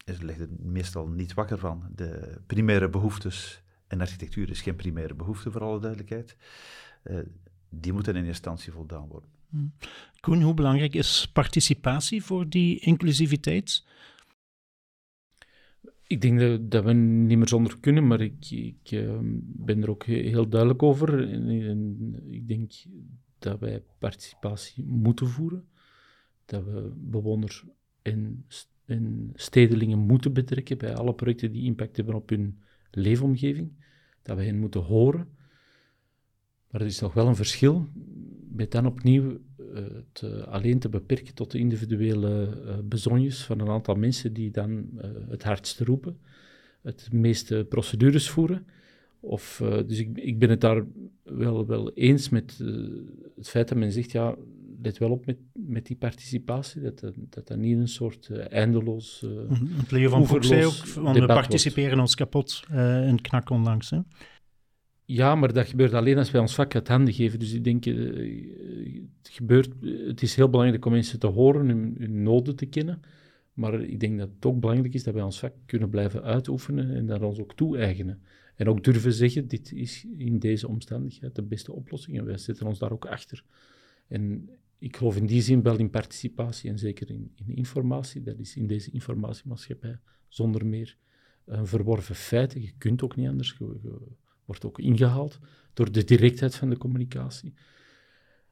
is, ligt er meestal niet wakker van. De primaire behoeftes, en architectuur is geen primaire behoefte voor alle duidelijkheid, uh, die moeten in instantie voldaan worden. Hmm. Koen, hoe belangrijk is participatie voor die inclusiviteit? Ik denk dat, we niet meer zonder kunnen, maar ik, ik uh, ben er ook heel duidelijk over. Ik denk dat wij participatie moeten voeren. Dat we bewoners en, en stedelingen moeten betrekken bij alle projecten die impact hebben op hun leefomgeving. Dat we hen moeten horen. Maar er is nog wel een verschil met dan opnieuw het uh, alleen te beperken tot de individuele uh, bezonjes van een aantal mensen die dan uh, het hardst roepen, het meeste procedures voeren. Of, dus ik, ik ben het daar wel, wel eens met het feit dat men zegt, ja, let wel op met, met die participatie, dat dat, dat, niet een soort eindeloos... Mm Leo van Broek zei ook, want we participeren wordt. ons kapot in knak onlangs. Hè? Ja, maar dat gebeurt alleen als wij ons vak uit handen geven. Dus ik denk, uh, het, gebeurt, het is heel belangrijk om mensen te horen, hun, hun, noden te kennen. Maar ik denk dat het ook belangrijk is dat wij ons vak kunnen blijven uitoefenen en dat ons ook toe-eigenen. En ook durven zeggen, dit is in deze omstandigheid de beste oplossing. En wij zetten ons daar ook achter. En ik geloof in die zin wel in participatie en zeker in, in informatie. Dat is in deze informatiemaatschappij zonder meer een verworven feit. Je kunt ook niet anders wordt ook ingehaald door de directheid van de communicatie.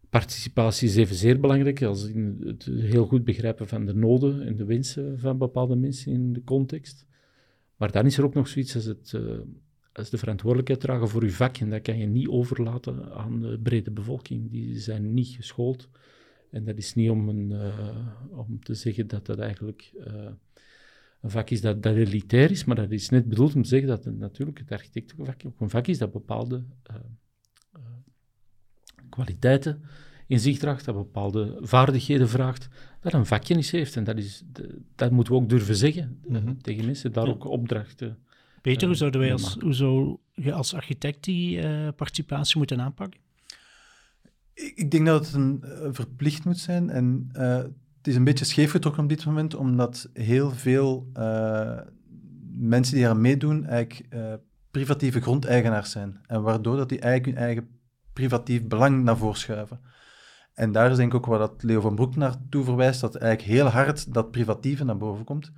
Participatie is evenzeer belangrijk als in het heel goed begrijpen van de noden en de wensen van bepaalde mensen in de context. Maar dan is er ook nog zoiets als, het, uh, als de verantwoordelijkheid dragen voor uw vak. En dat kan je niet overlaten aan de brede bevolking. Die zijn niet geschoold. En dat is niet om, een, uh, om te zeggen dat dat eigenlijk uh, een vak is dat, dat elitair is, maar dat is net bedoeld om te zeggen dat het, natuurlijk het architectenvak ook een vak is dat bepaalde uh, uh, kwaliteiten in zich draagt, dat bepaalde vaardigheden vraagt, dat een vakkennis heeft. En dat, is, de, dat moeten we ook durven zeggen mm -hmm. tegen mensen, daar ja. ook opdrachten. Peter, hoe zouden wij als, hoe zou je als architect die participatie moeten aanpakken? Ik, ik denk dat het een verplicht moet zijn en het is een beetje scheef getrokken op dit moment, omdat heel veel uh, mensen die aan meedoen eigenlijk uh, privatieve grondeigenaars zijn. En waardoor dat die eigenlijk hun eigen privatief belang naar voren schuiven. En daar is denk ik ook waar dat Leo van Broek naartoe verwijst, dat eigenlijk heel hard dat privatieve naar boven komt.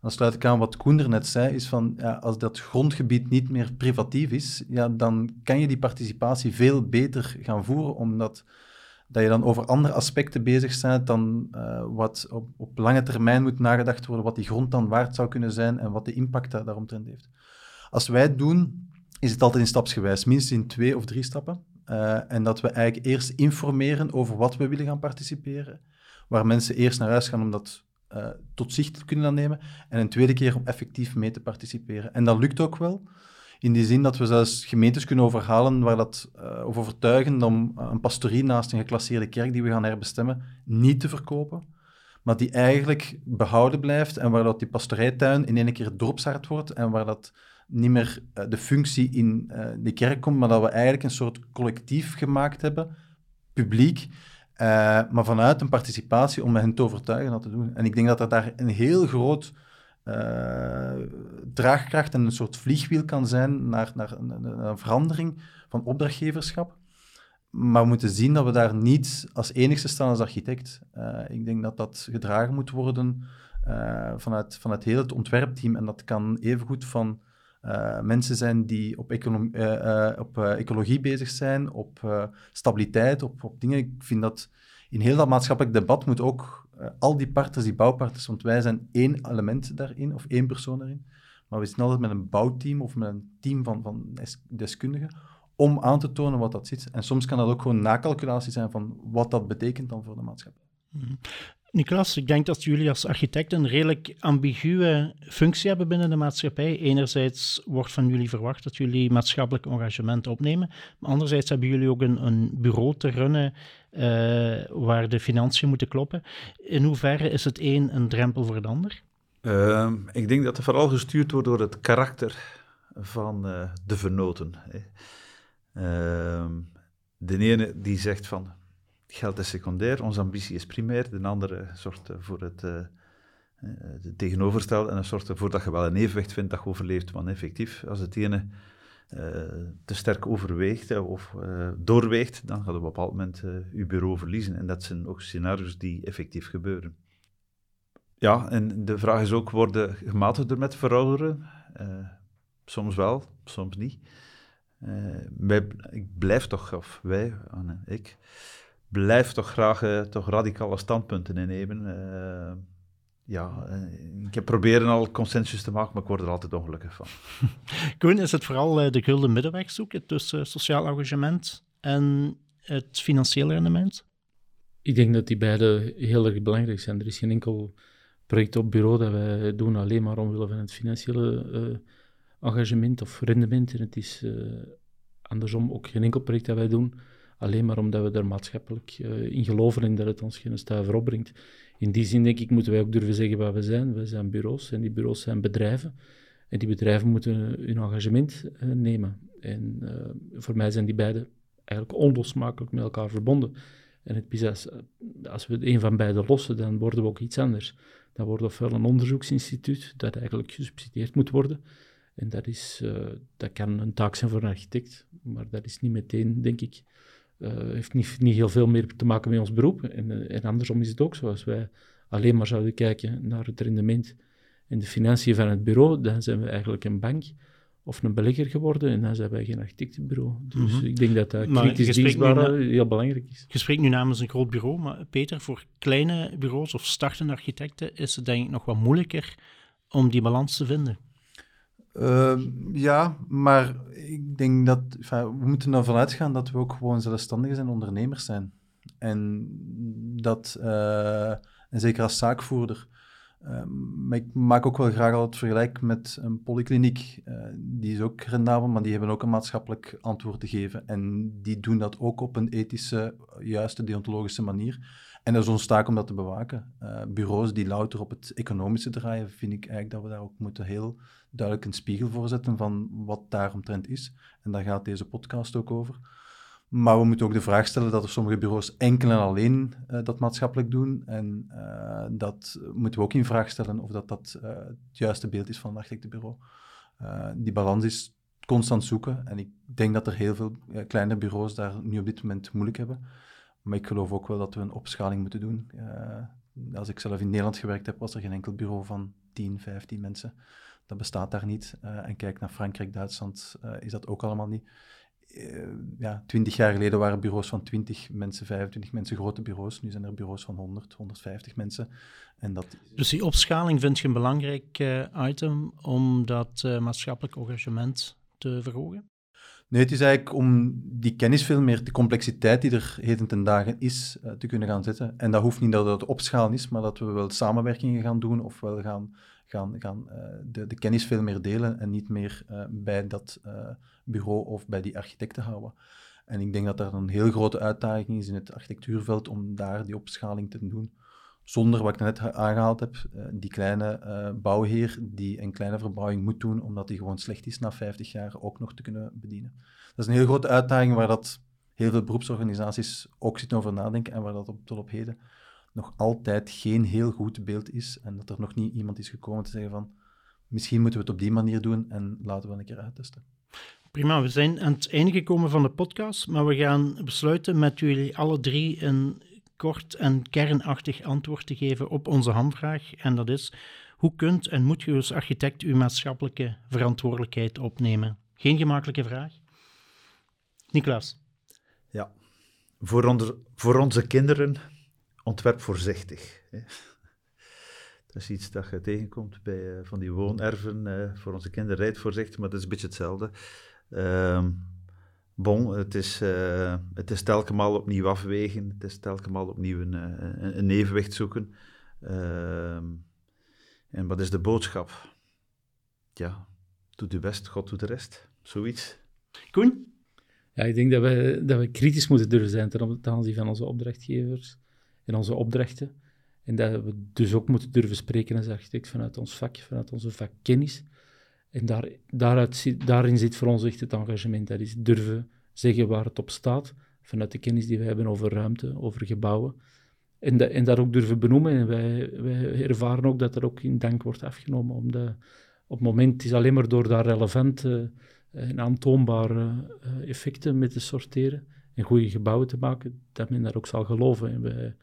Dan sluit ik aan wat Koen er net zei, is van ja, als dat grondgebied niet meer privatief is, ja, dan kan je die participatie veel beter gaan voeren, omdat dat je dan over andere aspecten bezig bent dan uh, wat op, op, lange termijn moet nagedacht worden, wat die grond dan waard zou kunnen zijn en wat de impact daar, daaromtrent heeft. Als wij het doen, is het altijd in stapsgewijs, minstens in twee of drie stappen. Uh, en dat we eigenlijk eerst informeren over wat we willen gaan participeren, waar mensen eerst naar huis gaan om dat uh, tot zich te kunnen nemen, en een tweede keer om effectief mee te participeren. En dat lukt ook wel. In die zin dat we zelfs gemeentes kunnen overhalen waar dat, uh, of overtuigen om een pastorie naast een geclasseerde kerk die we gaan herbestemmen, niet te verkopen, maar die eigenlijk behouden blijft en waar dat die pastorijtuin in één keer dorpshart wordt en waar dat niet meer uh, de functie in uh, de kerk komt, maar dat we eigenlijk een soort collectief gemaakt hebben, publiek, maar vanuit een participatie om hen te overtuigen dat te doen. En ik denk dat er daar een heel groot uh, draagkracht en een soort vliegwiel kan zijn naar, naar een, een, verandering van opdrachtgeverschap. Maar we moeten zien dat we daar niet als enigste staan als architect. Uh, ik denk dat dat gedragen moet worden uh, vanuit, vanuit heel het ontwerpteam. En dat kan evengoed van mensen zijn die op, op ecologie bezig zijn, op stabiliteit, op, op dingen. Ik vind dat in heel dat maatschappelijk debat moet ook uh, al die partners, die bouwpartners, want wij zijn één element daarin, of één persoon daarin, maar we zitten altijd met een bouwteam of met een team van, van deskundigen om aan te tonen wat dat zit. En soms kan dat ook gewoon nakalculatie zijn van wat dat betekent dan voor de maatschappij. Mm Niklas, ik denk dat jullie als architect een redelijk ambiguë functie hebben binnen de maatschappij. Enerzijds wordt van jullie verwacht dat jullie maatschappelijk engagement opnemen, maar anderzijds hebben jullie ook een, een bureau te runnen waar de financiën moeten kloppen. In hoeverre is het een een drempel voor het ander? Uh, ik denk dat het vooral gestuurd wordt door het karakter van uh, de vernoten. Ehm, de ene die zegt van geld is secundair, onze ambitie is primair. De andere zorgt voor het, uh, en zorgt ervoor dat je wel een evenwicht vindt dat je overleeft. Want effectief, als het ene te sterk overweegt of uh, doorweegt, dan gaat op een bepaald moment je bureau verliezen. En dat zijn ook scenario's die effectief gebeuren. Ja, en de vraag is ook, worden gematigder met verouderen? soms wel, soms niet. wij, ik blijf toch, of wij, Anne, ik, blijf toch graag toch radicale standpunten innemen. Ja, uh, ik heb proberen al consensus te maken, maar ik word er altijd ongelukkig van. Koen, is het vooral de gulden middenweg zoeken tussen sociaal engagement en het financiële rendement? Ik denk dat die beide heel erg belangrijk zijn. Er is geen enkel project op bureau dat wij doen alleen maar omwille van het financiële engagement of rendement. En het is andersom ook geen enkel project dat wij doen alleen maar omdat we er maatschappelijk uh, in geloven en dat het ons geen stuiver opbrengt. In die zin denk ik moeten wij ook durven zeggen wat we zijn. Wij zijn bureaus en die bureaus zijn bedrijven. En die bedrijven moeten hun engagement uh, nemen. En uh, voor mij zijn die beide eigenlijk onlosmakelijk met elkaar verbonden. En het is als, als we een van beide lossen, dan worden we ook iets anders. Dan wordt ofwel een onderzoeksinstituut dat eigenlijk gesubsidieerd moet worden. En dat, is, dat kan een taak zijn voor een architect, maar dat is niet meteen, denk ik, heeft niet, niet heel veel meer te maken met ons beroep. En, uh, en andersom is het ook zo. Als wij alleen maar zouden kijken naar het rendement en de financiën van het bureau, dan zijn we eigenlijk een bank of een belegger geworden en dan zijn wij geen architectenbureau. Dus mm -hmm. ik denk dat dat kritisch dienstbaar heel belangrijk is. Je spreekt nu namens een groot bureau, maar Peter, voor kleine bureaus of startende architecten is het denk ik nog wat moeilijker om die balans te vinden. Uh, ja, maar ik denk dat we moeten ervan uitgaan dat we ook gewoon zelfstandigen en ondernemers zijn. En dat, uh, en zeker als zaakvoerder. Uh, maar ik maak ook wel graag al het vergelijk met een polykliniek. Uh, die is ook rendabel, maar die hebben ook een maatschappelijk antwoord te geven. En die doen dat ook op een ethische, juiste, deontologische manier. En dat is ons taak om dat te bewaken. Uh, bureaus die louter op het economische draaien, vind ik eigenlijk dat we daar ook moeten heel duidelijk een spiegel voor zetten van wat daaromtrent is. En daar gaat deze podcast ook over. Maar we moeten ook de vraag stellen dat er sommige bureaus enkel en alleen uh, dat maatschappelijk doen. En uh, dat moeten we ook in vraag stellen of dat, dat het juiste beeld is van een architectenbureau. die balans is constant zoeken. En ik denk dat er heel veel kleine bureaus daar nu op dit moment moeilijk hebben. Maar ik geloof ook wel dat we een opschaling moeten doen. Uh, als ik zelf in Nederland gewerkt heb, was er geen enkel bureau van 10, 15 mensen. Dat bestaat daar niet. Uh, en kijk naar Frankrijk, Duitsland, uh, is dat ook allemaal niet. eh, ja, 20 jaar geleden waren bureaus van 20 mensen, 25 mensen grote bureaus. Nu zijn er bureaus van 100, 150 mensen. En dat... Dus die opschaling vind je een belangrijk item om dat maatschappelijk engagement te verhogen? Nee, het is eigenlijk om die kennis veel meer, de complexiteit die er heden ten dagen is, uh, te kunnen gaan zetten. En dat hoeft niet dat het opschalen is, maar dat we wel samenwerkingen gaan doen of wel gaan, gaan, gaan uh, de, de, kennis veel meer delen en niet meer uh, bij dat bureau of bij die architecten houden. En ik denk dat dat een heel grote uitdaging is in het architectuurveld om daar die opschaling te doen zonder wat ik net aangehaald heb, uh, die kleine uh, bouwheer die een kleine verbouwing moet doen, omdat die gewoon slecht is na 50 jaar, ook nog te kunnen bedienen. Dat is een heel grote uitdaging waar dat heel veel beroepsorganisaties ook zitten over nadenken en waar dat op, tot op heden nog altijd geen heel goed beeld is en dat er nog niet iemand is gekomen te zeggen van misschien moeten we het op die manier doen en laten we een keer uittesten. Prima, we zijn aan het einde gekomen van de podcast, maar we gaan besluiten met jullie alle drie een kort en kernachtig antwoord te geven op onze hamvraag. En dat is: hoe kunt en moet je als architect uw maatschappelijke verantwoordelijkheid opnemen? Geen gemakkelijke vraag. Niklaas. Ja, voor, onder, voor onze kinderen ontwerp voorzichtig. Hè. Dat is iets dat je tegenkomt bij uh, van die woonerven. Uh, voor onze kinderen rijdt voorzichtig, maar dat is een beetje hetzelfde. Uh, Bon, het is, uh, het is telkens opnieuw afwegen, het is telkens opnieuw een, een, een evenwicht zoeken. Uh, en wat is de boodschap? Ja, doe je best, God doet de rest. Zoiets. Koen? Ja, ik denk dat we, dat we kritisch moeten durven zijn ten aanzien van onze opdrachtgevers en onze opdrachten. En dat we dus ook moeten durven spreken als architect vanuit ons vak, vanuit onze vakkennis. En daar, daaruit, daarin zit voor ons echt het engagement. Dat is durven zeggen waar het op staat, vanuit de kennis die we hebben over ruimte, over gebouwen. En, de, en dat ook durven benoemen. En wij, wij ervaren ook dat er ook in dank wordt afgenomen. Omdat op het moment is alleen maar door daar relevante en aantoonbare eh, effecten mee te sorteren en goede gebouwen te maken, dat men daar ook zal geloven. En wij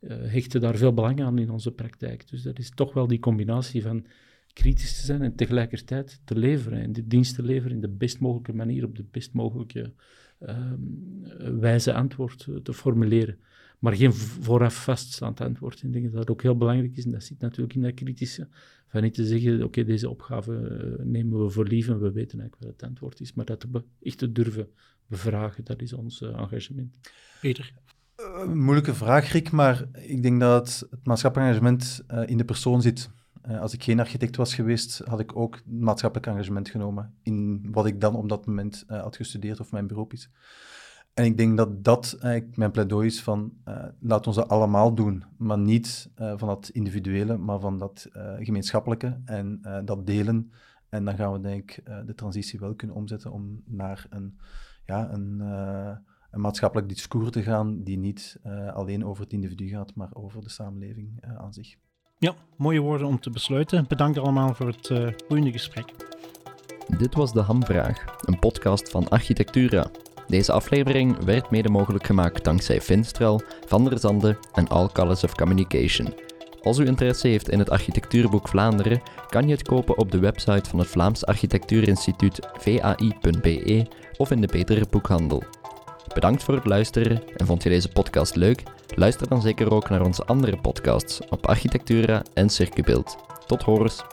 uh, hechten daar veel belang aan in onze praktijk. Dus dat is toch wel die combinatie van kritisch te zijn en tegelijkertijd te leveren en de dienst te leveren in de best mogelijke manier, op de best mogelijke uh, wijze antwoord te formuleren. Maar geen vooraf vaststaand antwoord. Ik denk dat dat ook heel belangrijk is, en dat zit natuurlijk in dat kritische, van niet te zeggen, oké, deze opgave uh, nemen we voor lief en we weten eigenlijk wat het antwoord is, maar dat te echt te durven bevragen, dat is ons uh, engagement. Peter? Uh, moeilijke vraag, Rick, maar ik denk dat het maatschappelijk engagement in de persoon zit. Uh, als ik geen architect was geweest, had ik ook maatschappelijk engagement genomen in wat ik dan op dat moment uh, had gestudeerd of mijn beroep is. En ik denk dat dat eigenlijk mijn pleidooi is van uh, laat ons dat allemaal doen, maar niet van dat individuele, maar van dat gemeenschappelijke en dat delen. En dan gaan we denk ik de transitie wel kunnen omzetten om naar een, ja, een, een maatschappelijk discours te gaan die niet alleen over het individu gaat, maar over de samenleving aan zich. Ja, mooie woorden om te besluiten. Bedankt allemaal voor het uh, boeiende gesprek. Dit was De Hamvraag, een podcast van Architectura. Deze aflevering werd mede mogelijk gemaakt dankzij Finstral, Van der Zande en All Colors of Communication. Als u interesse heeft in het architectuurboek Vlaanderen, kan je het kopen op de website van het Vlaams Architectuurinstituut vai.be of in de betere boekhandel. Bedankt voor het luisteren en vond je deze podcast leuk? Luister dan zeker ook naar onze andere podcasts op Architectura en Circubeeld. Tot horens!